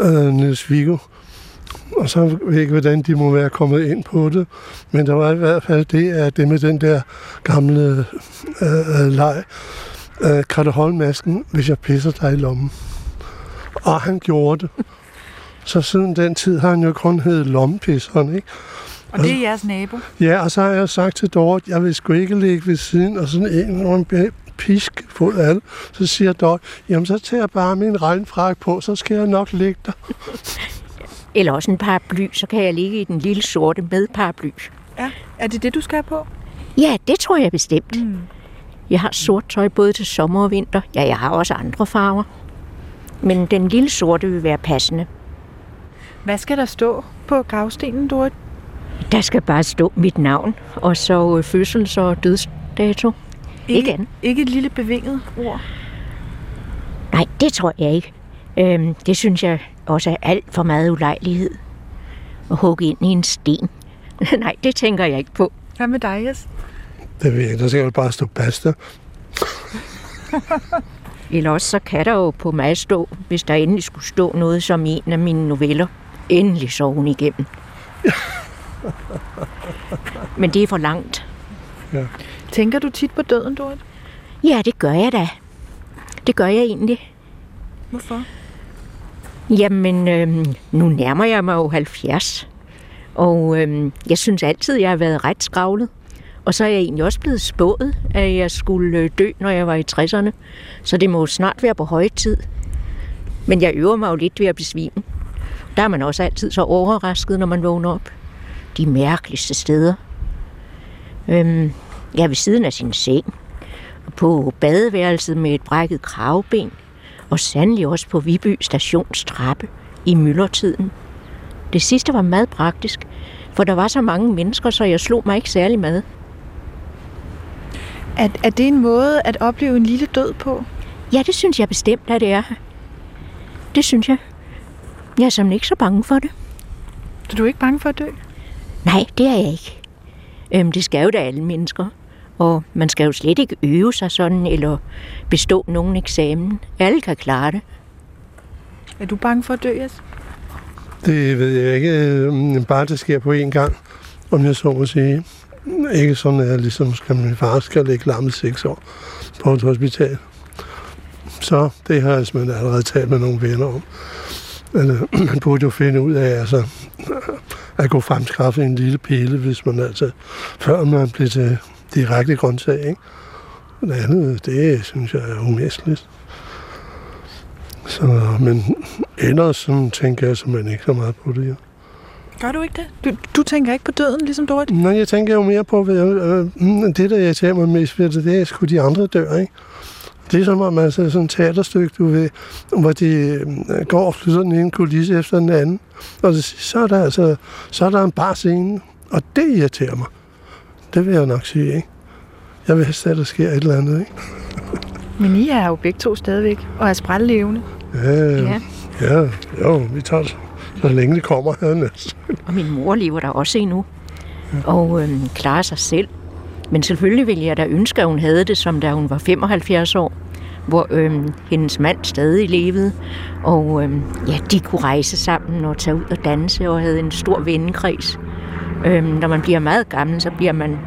Speaker 1: øh, Niels Viggo. Og så ved jeg ikke, hvordan de må være kommet ind på det, men der var i hvert fald det, at det med den der gamle øh, øh, leg, øh, kan du holde masken, hvis jeg pisser dig i lommen? Og han gjorde det. Så siden den tid har han jo kun heddet lommepisseren, ikke?
Speaker 4: Og det er jeres nabo?
Speaker 1: Ja, og så har jeg sagt til Dorte, jeg vil sgu ikke ligge ved siden og sådan en og en bæ- pisk fuld af det. Så siger Dorte, jamen så tager jeg bare min regnfrak på, så skal jeg nok ligge der.
Speaker 2: Eller også en paraply, så kan jeg ligge i den lille sorte med paraply.
Speaker 4: Ja. Er det det, du skal have på?
Speaker 2: Ja, det tror jeg bestemt. Mm. Jeg har sort tøj både til sommer og vinter. Ja, jeg har også andre farver. Men den lille sorte vil være passende.
Speaker 4: Hvad skal der stå på gravstenen, Dorit?
Speaker 2: Der skal bare stå mit navn, og så øh, fødsels- og dødsdato. Ikke andet.
Speaker 4: Ikke et lille bevinget ord?
Speaker 2: Nej, det tror jeg ikke. Øhm, det synes jeg også er alt for meget ulejlighed. At hugge ind i en sten. Nej, det tænker jeg ikke på.
Speaker 4: Hvad med dig, Jes?
Speaker 1: Det ved jeg ikke, der skal jo bare stå basta.
Speaker 2: Eller også så kan der jo på mig stå, hvis der endelig skulle stå noget som en af mine noveller. Endelig så hun igennem. Men det er for langt.
Speaker 4: Tænker du tit på døden, Dorit?
Speaker 2: Ja, det gør jeg da. Det gør jeg egentlig.
Speaker 4: Hvorfor?
Speaker 2: Jamen, øhm, nu nærmer jeg mig jo 70. Og øhm, jeg synes altid, jeg har været ret skravlet. Og så er jeg egentlig også blevet spået, at jeg skulle øh, dø, når jeg var i 60'erne. Så det må jo snart være på høje tid. Men jeg øver mig jo lidt ved at besvime. Der er man også altid så overrasket, når man vågner op. De mærkeligste steder. Øhm, jeg er ved siden af sin seng. På badeværelset med et brækket kravben og sandelig også på Viby stations trappe i myldretiden. Det sidste var meget praktisk, for der var så mange mennesker, så jeg slog mig ikke særlig meget.
Speaker 4: Er, er det en måde at opleve en lille død på?
Speaker 2: Ja, det synes jeg bestemt, at det er. Det synes jeg. Jeg er simpelthen ikke så bange for det.
Speaker 4: Så du er ikke bange for at dø?
Speaker 2: Nej, det er jeg ikke. Øhm, det skal jo da alle mennesker. Og man skal jo slet ikke øve sig sådan, eller bestå nogen eksamen. Alle kan klare det.
Speaker 4: Er du bange for at dø, Jes?
Speaker 1: Det ved jeg ikke. øh, Bare det sker på én gang, om jeg så må sige. Ikke sådan, at jeg ligesom skal min far skal ligge lammet seks år på et hospital. Så det har jeg simpelthen allerede talt med nogle venner om. eller, øh, man burde jo finde ud af, altså, at kunne fremskaffe en lille pille, hvis man altså, før man bliver til direkte grøntsag, ikke? Det andet, det synes jeg er umæsteligt. Så, men ellers sådan, tænker jeg simpelthen ikke så meget på det. Ja.
Speaker 3: Gør du ikke det? Du, du tænker ikke på døden, ligesom Dorte?
Speaker 1: Nej, jeg tænker jo mere på, hvad, øh, det der jeg tager mig mest ved, det, er sgu de andre dør, ikke? Det er som om, man ser sådan et teaterstykke, du ved, hvor de øh, går og flytter den ene kulisse efter den anden. Og så er der altså, så er der en bar scene, og det irriterer mig. Det vil jeg nok sige, ikke? Jeg vil helst, at der sker et eller andet, ikke?
Speaker 3: Men I er jo begge to stadigvæk, og er sprællevende.
Speaker 1: Ja, ja. ja, jo, vi tager det, så længe det kommer her
Speaker 2: Og min mor lever der også endnu, og øhm, klarer sig selv. Men selvfølgelig ville jeg da ønske, at hun havde det, som da hun var 75 år, hvor øhm, hendes mand stadig levede, og øhm, ja, de kunne rejse sammen og tage ud og danse, og havde en stor vennekreds. Øhm, når man bliver meget gammel, så bliver man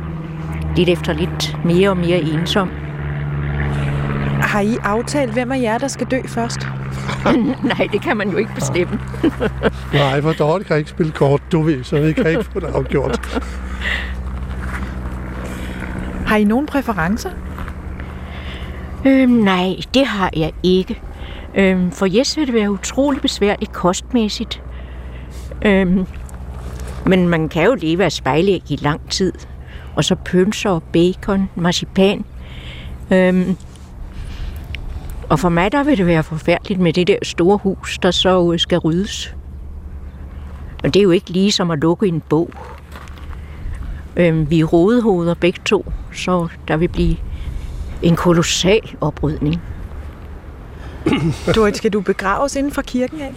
Speaker 2: lidt efter lidt mere og mere ensom.
Speaker 3: Har I aftalt, hvem af jer, der skal dø først?
Speaker 2: Nej, det kan man jo ikke bestemme.
Speaker 1: Nej, for Dorte kan ikke spille kort, du ved, så vi kan ikke få det afgjort.
Speaker 3: Har I nogen præferencer?
Speaker 2: Øhm, nej, det har jeg ikke. Øhm, for Jes vil det være utrolig besværligt kostmæssigt. Øhm, men man kan jo leve af spejlæg i lang tid. Og så pølser, bacon, marcipan. Øhm, og for mig der vil det være forfærdeligt med det der store hus, der så øh, skal ryddes. Og det er jo ikke lige som at lukke en bog. Øhm, vi er rodehoveder begge to, så der vil blive en kolossal oprydning.
Speaker 3: Dorit, skal du begraves inden for kirken af?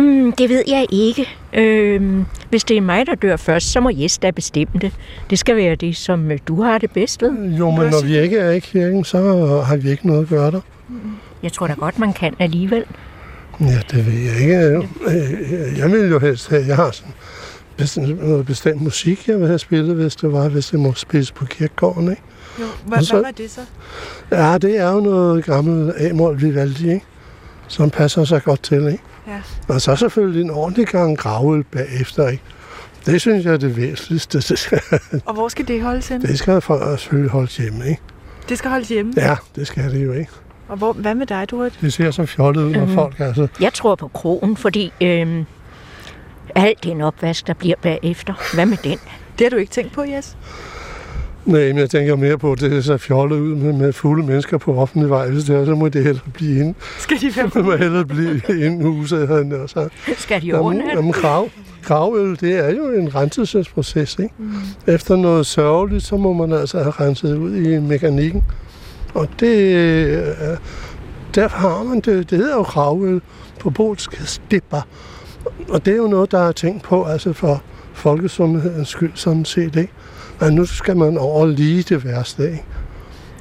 Speaker 2: Hmm, det ved jeg ikke. Øhm, hvis det er mig, der dør først, så må Jes da bestemme det. Det skal være det, som øh, du har det bedst ved.
Speaker 1: Jo, men når vi ikke er i kirken, så har vi ikke noget at gøre der.
Speaker 2: Jeg tror da godt, man kan alligevel.
Speaker 1: Ja, det ved jeg ikke. Øh, jeg vil jo helst have, jeg har sådan bestemt, noget bestemt musik, jeg vil have spillet, hvis det var, hvis det må spilles på kirkegården, ikke?
Speaker 3: Jo, hvad, så, hvad var det så?
Speaker 1: Ja, det er jo noget gammelt A-mål Vivaldi, ikke? Som passer sig godt til, ikke? Ja. Og så selvfølgelig en ordentlig gang gravøl bagefter, ikke? Det synes jeg er det væsentligste.
Speaker 3: og hvor skal det holdes hen?
Speaker 1: Det skal selvfølgelig holdes hjemme, ikke?
Speaker 3: Det skal holdes hjemme?
Speaker 1: Ja, det skal det jo, ikke?
Speaker 3: Og hvor, hvad med dig, du
Speaker 1: Det ser så fjollet ud, når mm. folk altså...
Speaker 2: Jeg tror på krogen, fordi øh, alt den opvask, der bliver bagefter, hvad med den?
Speaker 3: Det har du ikke tænkt på, Jes?
Speaker 1: Nej, men jeg tænker mere på, at det ser fjollet ud med, med fulde mennesker på offentlig vej. Hvis det er, så må det hellere blive ind.
Speaker 3: Skal de være
Speaker 1: Det må hellere blive ind i huset. Herinde, så.
Speaker 2: Skal de ordne
Speaker 1: jamen, grav, gravøl, det er jo en renselsesproces. Ikke? Mm. Efter noget sørgeligt, så må man altså have renset ud i mekanikken. Og det, øh, derfor har man det, det hedder jo gravøl på polsk stipper. Og det er jo noget, der er tænkt på altså for folkesundhedens skyld, sådan set. Ikke? At nu skal man over lige det værste af.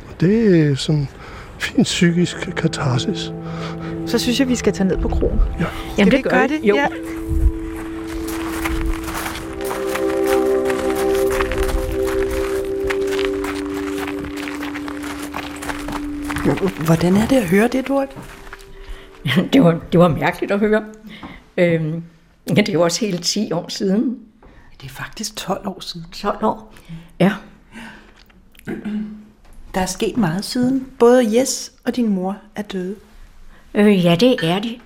Speaker 1: Og det er sådan fin psykisk katarsis.
Speaker 3: Så synes jeg, vi skal tage ned på krogen.
Speaker 1: Ja.
Speaker 2: Jamen, det gør det. Jo. Ja.
Speaker 3: Hvordan er det at høre det, Dort?
Speaker 2: det, var, det var mærkeligt at høre. Øhm, ja, det er jo også helt 10 år siden.
Speaker 3: Det er faktisk 12 år siden.
Speaker 2: 12 år? Ja.
Speaker 3: Der er sket meget siden. Både Jes og din mor er døde.
Speaker 2: Øh, ja, det er de.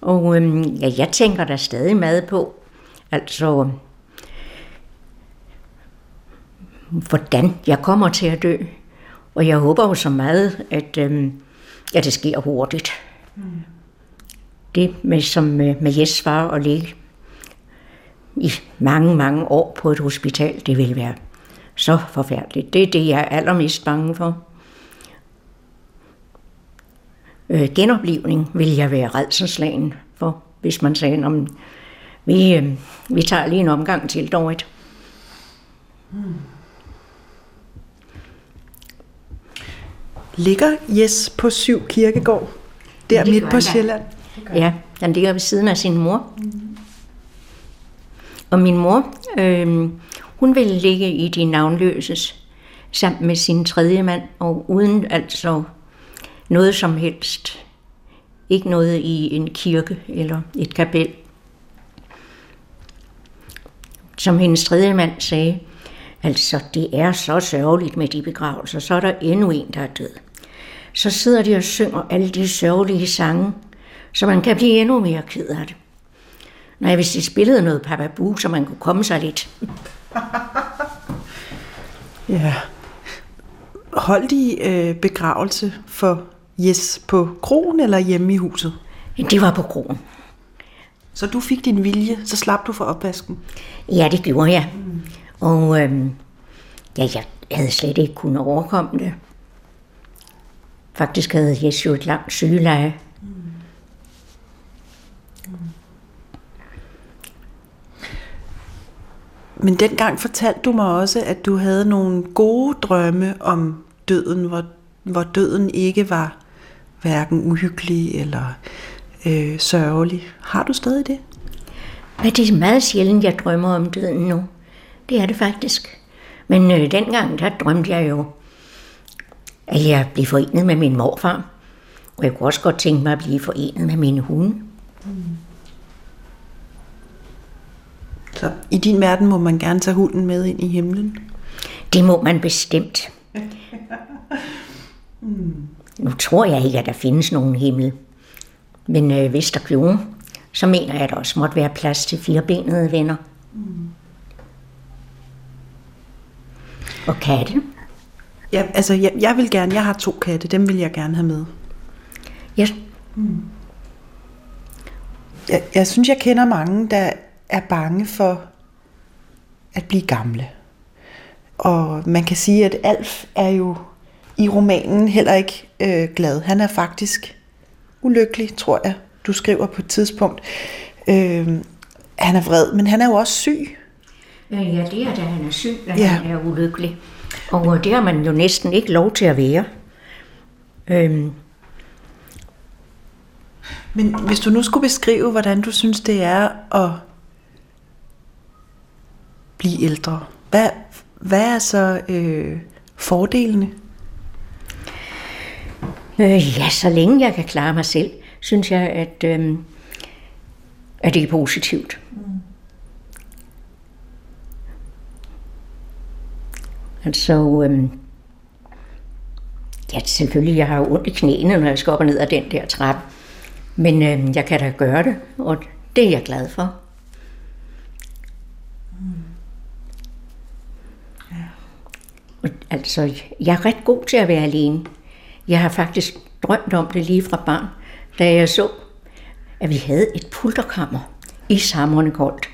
Speaker 2: Og øhm, ja, jeg tænker der stadig meget på, altså, hvordan jeg kommer til at dø. Og jeg håber jo så meget, at, øhm, at det sker hurtigt. Mm. Det med, som med, med Jes far og ligge i mange, mange år på et hospital, det vil være så forfærdeligt. Det er det, jeg er allermest bange for. Øh, genoplivning vil jeg være redselslagen for, hvis man sagde, om vi, øh, vi tager lige en omgang til, Dorit. Hmm.
Speaker 3: Ligger Jes på Syv Kirkegård, der midt på Sjælland?
Speaker 2: Ja, den ligger ved siden af sin mor. Mm. Og min mor, øh, hun ville ligge i de navnløses sammen med sin tredje mand, og uden altså noget som helst Ikke noget i en kirke eller et kapel. Som hendes tredje mand sagde, altså det er så sørgeligt med de begravelser, så er der endnu en, der er død. Så sidder de og synger alle de sørgelige sange, så man kan blive endnu mere ked af det. Nej, hvis de spillede noget Papa Boo, så man kunne komme sig lidt.
Speaker 4: Ja. Holdt I øh, begravelse for Jes på krogen eller hjemme i huset?
Speaker 2: Det var på krogen.
Speaker 4: Så du fik din vilje, så slap du for opvasken?
Speaker 2: Ja, det gjorde jeg. Mm. Og øhm, ja, jeg havde slet ikke kunnet overkomme det. Faktisk havde Jes jo et langt sygeleje.
Speaker 4: Men dengang fortalte du mig også, at du havde nogle gode drømme om døden, hvor, hvor døden ikke var hverken uhyggelig eller øh, sørgelig. Har du stadig det?
Speaker 2: Men det er meget sjældent, jeg drømmer om døden nu. Det er det faktisk. Men øh, dengang, der drømte jeg jo, at jeg blev forenet med min morfar. Og jeg kunne også godt tænke mig at blive forenet med mine hunde. Mm.
Speaker 4: Så i din verden må man gerne tage hunden med ind i himlen?
Speaker 2: Det må man bestemt. mm. Nu tror jeg ikke, at der findes nogen himmel. Men øh, hvis der gjorde, så mener jeg, at der også måtte være plads til firebenede venner. Mm. Og katte.
Speaker 4: Ja, altså jeg, jeg vil gerne, jeg har to katte, dem vil jeg gerne have med.
Speaker 2: Ja. Mm.
Speaker 4: Jeg, jeg synes, jeg kender mange, der er bange for at blive gamle. Og man kan sige, at Alf er jo i romanen heller ikke øh, glad. Han er faktisk ulykkelig, tror jeg, du skriver på et tidspunkt. Øh, han er vred, men han er jo også syg.
Speaker 2: Ja, det er da han er syg, at ja. han er ulykkelig. Og det har man jo næsten ikke lov til at være. Øhm.
Speaker 4: Men hvis du nu skulle beskrive, hvordan du synes, det er at blive ældre, hvad, hvad er så øh, fordelene?
Speaker 2: Øh, ja, så længe jeg kan klare mig selv, synes jeg, at, øh, at det er positivt. Mm. Altså, øh, ja, selvfølgelig, jeg har jo ondt i knæene, når jeg skal op og ned ad den der trappe. Men øh, jeg kan da gøre det, og det er jeg glad for. Altså, jeg er ret god til at være alene. Jeg har faktisk drømt om det lige fra barn, da jeg så, at vi havde et pulterkammer i samrende koldt.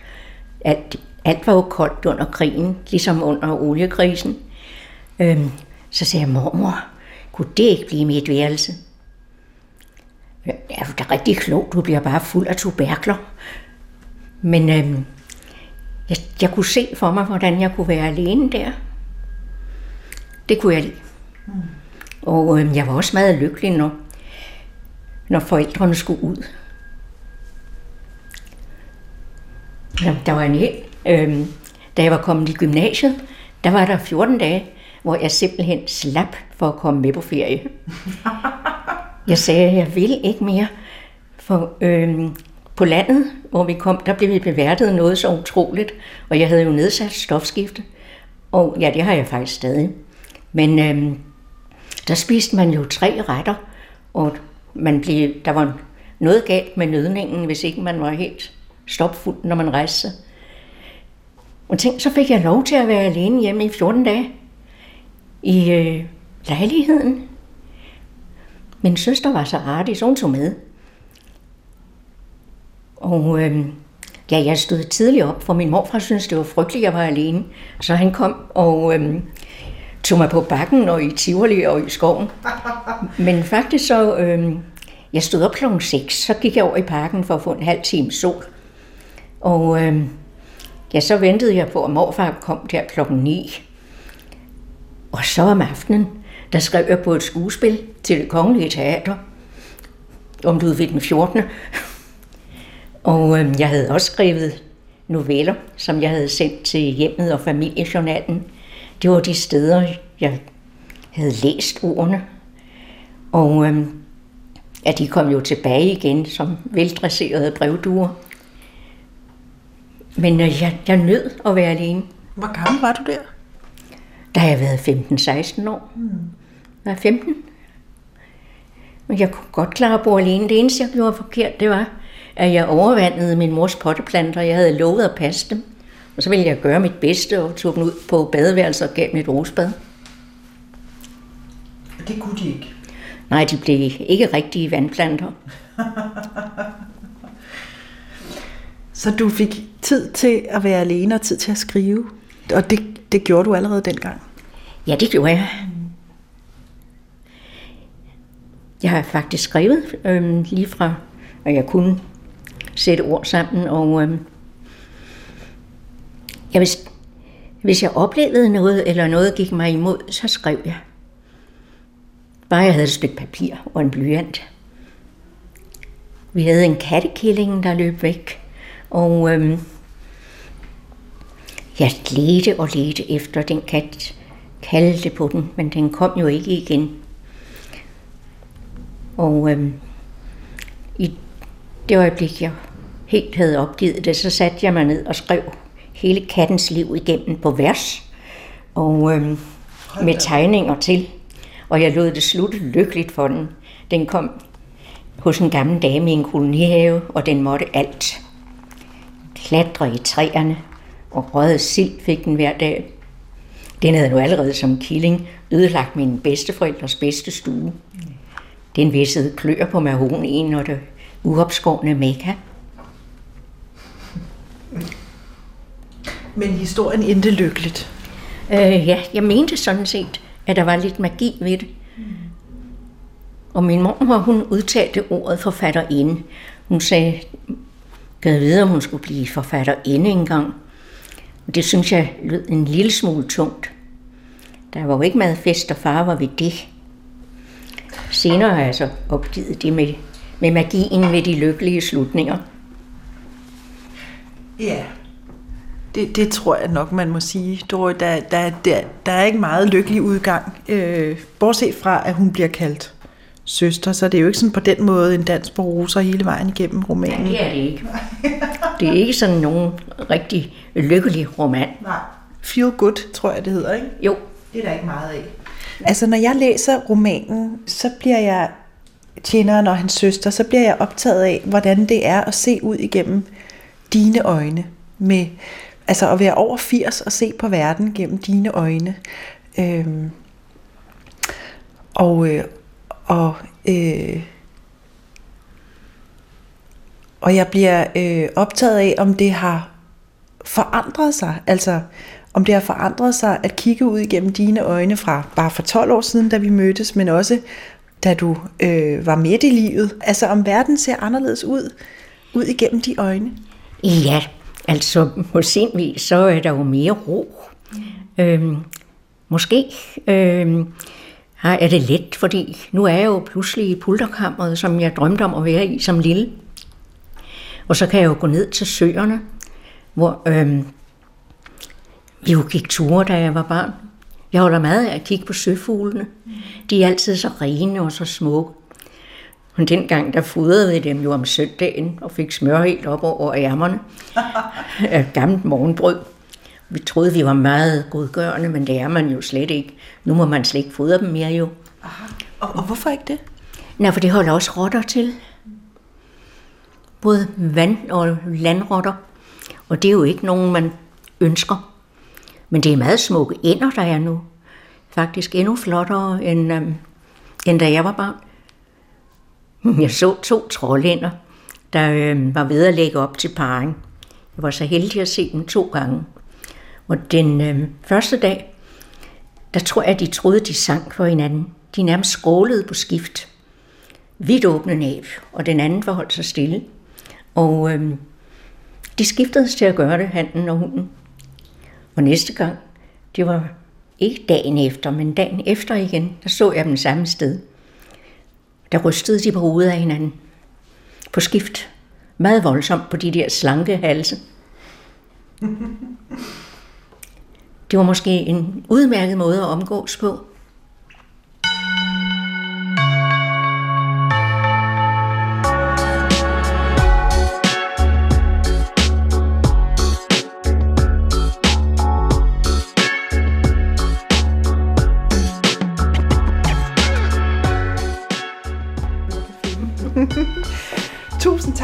Speaker 2: Alt, alt var jo koldt under krigen, ligesom under oliekrisen. Øhm, så sagde jeg, mormor, kunne det ikke blive mit værelse? Ja, det er rigtig klogt, du bliver bare fuld af tuberkler. Men øhm, jeg, jeg kunne se for mig, hvordan jeg kunne være alene der. Det kunne jeg lide. Mm. Og øh, jeg var også meget lykkelig, når, når forældrene skulle ud. Ja, der var en hel, øh, da jeg var kommet i gymnasiet, der var der 14 dage, hvor jeg simpelthen slap for at komme med på ferie. Jeg sagde, at jeg vil ikke mere. For øh, på landet, hvor vi kom, der blev vi beværtet noget så utroligt, og jeg havde jo nedsat stofskifte. Og ja, det har jeg faktisk stadig. Men øh, der spiste man jo tre retter, og man blev, der var noget galt med nødningen, hvis ikke man var helt stopfuld, når man rejste sig. Og tænk, så fik jeg lov til at være alene hjemme i 14 dage i øh, lejligheden. Min søster var så artig, så hun tog med. Og øh, ja, jeg stod tidligt op, for min morfar syntes, det var frygteligt, at jeg var alene. Så han kom og øh, tog mig på bakken og i Tivoli og i skoven. Men faktisk så, øh, jeg stod op klokken 6, så gik jeg over i parken for at få en halv time sol. Og øh, ja, så ventede jeg på, at morfar kom der klokken 9. Og så om aftenen, der skrev jeg på et skuespil til det kongelige teater om Ludvig den 14. Og øh, jeg havde også skrevet noveller, som jeg havde sendt til hjemmet og familiejournalen. Det var de steder, jeg havde læst ordene. Og øh, Ja, de kom jo tilbage igen som veldresserede brevduer. Men øh, jeg, jeg nød at være alene.
Speaker 4: Hvor gammel var du der?
Speaker 2: Da har jeg været 15-16 år. Jeg var 15. Men jeg kunne godt klare at bo alene. Det eneste, jeg gjorde forkert, det var, at jeg overvandede min mors potteplanter. Jeg havde lovet at passe dem. Og så ville jeg gøre mit bedste og tog dem ud på badeværelset og gav dem et rosebad.
Speaker 4: Det kunne de ikke.
Speaker 2: Nej, de blev ikke rigtige vandplanter.
Speaker 4: Så du fik tid til at være alene og tid til at skrive. Og det, det gjorde du allerede dengang.
Speaker 2: Ja, det gjorde jeg. Jeg har faktisk skrevet øhm, lige fra, at jeg kunne sætte ord sammen, og øhm, ja, hvis, hvis jeg oplevede noget, eller noget gik mig imod, så skrev jeg. Bare jeg havde et stykke papir og en blyant. Vi havde en kattekilling, der løb væk, og øhm, jeg ledte og ledte efter den kat, kaldte på den, men den kom jo ikke igen. Og øhm, i det øjeblik, jeg helt havde opgivet det, så satte jeg mig ned og skrev hele kattens liv igennem på vers, og øhm, med tegninger til. Og jeg lod det slutte lykkeligt for den. Den kom hos en gammel dame i en kolonihave, og den måtte alt. Klatre i træerne, og røget sild fik den hver dag. Den havde nu allerede som killing ødelagt min bedsteforældres bedste stue. Den vissede klør på mahonien og det uopskårne mekka.
Speaker 4: Men historien endte lykkeligt.
Speaker 2: Øh, ja, jeg mente sådan set, at der var lidt magi ved det. Og min mor, hun udtalte ordet forfatterinde. Hun sagde, gav videre, om hun skulle blive forfatterinde engang. Det synes jeg lød en lille smule tungt. Der var jo ikke meget fest, og far var ved det. Senere har jeg så opgivet det med, med magien ved de lykkelige slutninger.
Speaker 4: Ja. Det, det tror jeg nok, man må sige. Der, der, der, der, der er ikke meget lykkelig udgang. Øh, bortset fra, at hun bliver kaldt søster, så det er jo ikke sådan på den måde en dans på roser hele vejen igennem romanen.
Speaker 2: Det er det ikke. Det er ikke sådan nogen rigtig lykkelig roman.
Speaker 4: Nej. Feel good, tror jeg, det hedder, ikke?
Speaker 2: Jo,
Speaker 4: Det er der ikke meget af. Altså, når jeg læser romanen, så bliver jeg tjeneren og hans søster, så bliver jeg optaget af, hvordan det er at se ud igennem dine øjne. Med, altså at være over 80 og se på verden gennem dine øjne. Øhm, og øh, og, øh, og jeg bliver øh, optaget af, om det har forandret sig. Altså, om det har forandret sig at kigge ud igennem dine øjne fra bare for 12 år siden, da vi mødtes, men også da du øh, var midt i livet. Altså, om verden ser anderledes ud, ud igennem de øjne.
Speaker 2: Ja, altså på sin vis, så er der jo mere ro. Øhm, måske øhm, er det let, fordi nu er jeg jo pludselig i pulterkammeret, som jeg drømte om at være i som lille. Og så kan jeg jo gå ned til søerne, hvor øhm, vi jo gik ture, da jeg var barn. Jeg holder meget af at kigge på søfuglene. De er altid så rene og så smukke. Men dengang, der fodrede vi dem jo om søndagen og fik smør helt op over ærmerne af gammelt morgenbrød. Vi troede, vi var meget godgørende, men det er man jo slet ikke. Nu må man slet ikke fodre dem mere jo.
Speaker 4: Og, og hvorfor ikke det?
Speaker 2: Nej, for det holder også rotter til. Både vand- og landrotter. Og det er jo ikke nogen, man ønsker. Men det er meget smukke ender, der er nu. Faktisk endnu flottere, end, øhm, end da jeg var barn. Jeg så to troldænder, der øh, var ved at lægge op til parring. Jeg var så heldig at se dem to gange. Og den øh, første dag, der tror jeg, de troede, de sang for hinanden. De nærmest skrålede på skift. Vidt åbne næb, og den anden forholdt sig stille. Og øh, de skiftede til at gøre det, handen og hunden. Og næste gang, det var ikke dagen efter, men dagen efter igen, der så jeg dem samme sted. Der rystede de på hovedet af hinanden. På skift. Meget voldsomt på de der slanke halse. Det var måske en udmærket måde at omgås på.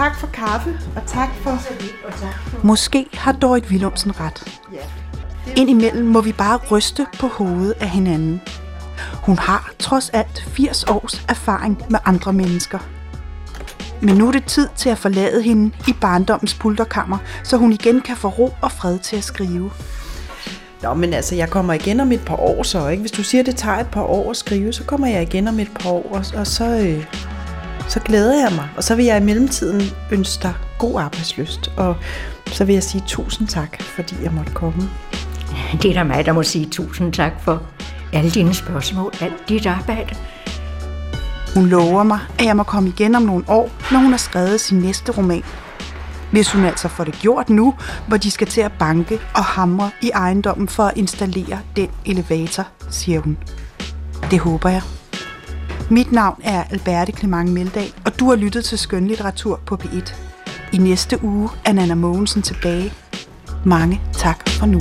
Speaker 4: Tak for kaffe, og tak for...
Speaker 3: Måske har Dorit Willumsen ret. Indimellem må vi bare ryste på hovedet af hinanden. Hun har trods alt 80 års erfaring med andre mennesker. Men nu er det tid til at forlade hende i barndommens pulterkammer, så hun igen kan få ro og fred til at skrive.
Speaker 4: Nå, men altså, jeg kommer igen om et par år så, ikke? Hvis du siger, det tager et par år at skrive, så kommer jeg igen om et par år, og, og så, øh, så glæder jeg mig. Og så vil jeg i mellemtiden ønske dig god arbejdsløst, og så vil jeg sige tusind tak, fordi jeg måtte komme.
Speaker 2: Det er da mig, der må sige tusind tak for alle dine spørgsmål, alt dit arbejde.
Speaker 3: Hun lover mig, at jeg må komme igen om nogle år, når hun har skrevet sin næste roman. Hvis hun altså får det gjort nu, hvor de skal til at banke og hamre i ejendommen for at installere den elevator, siger hun. Det håber jeg. Mit navn er Alberte Clement Meldal, og du har lyttet til Skønlitteratur på P1. I næste uge er Nana Mogensen tilbage. Mange tak for nu.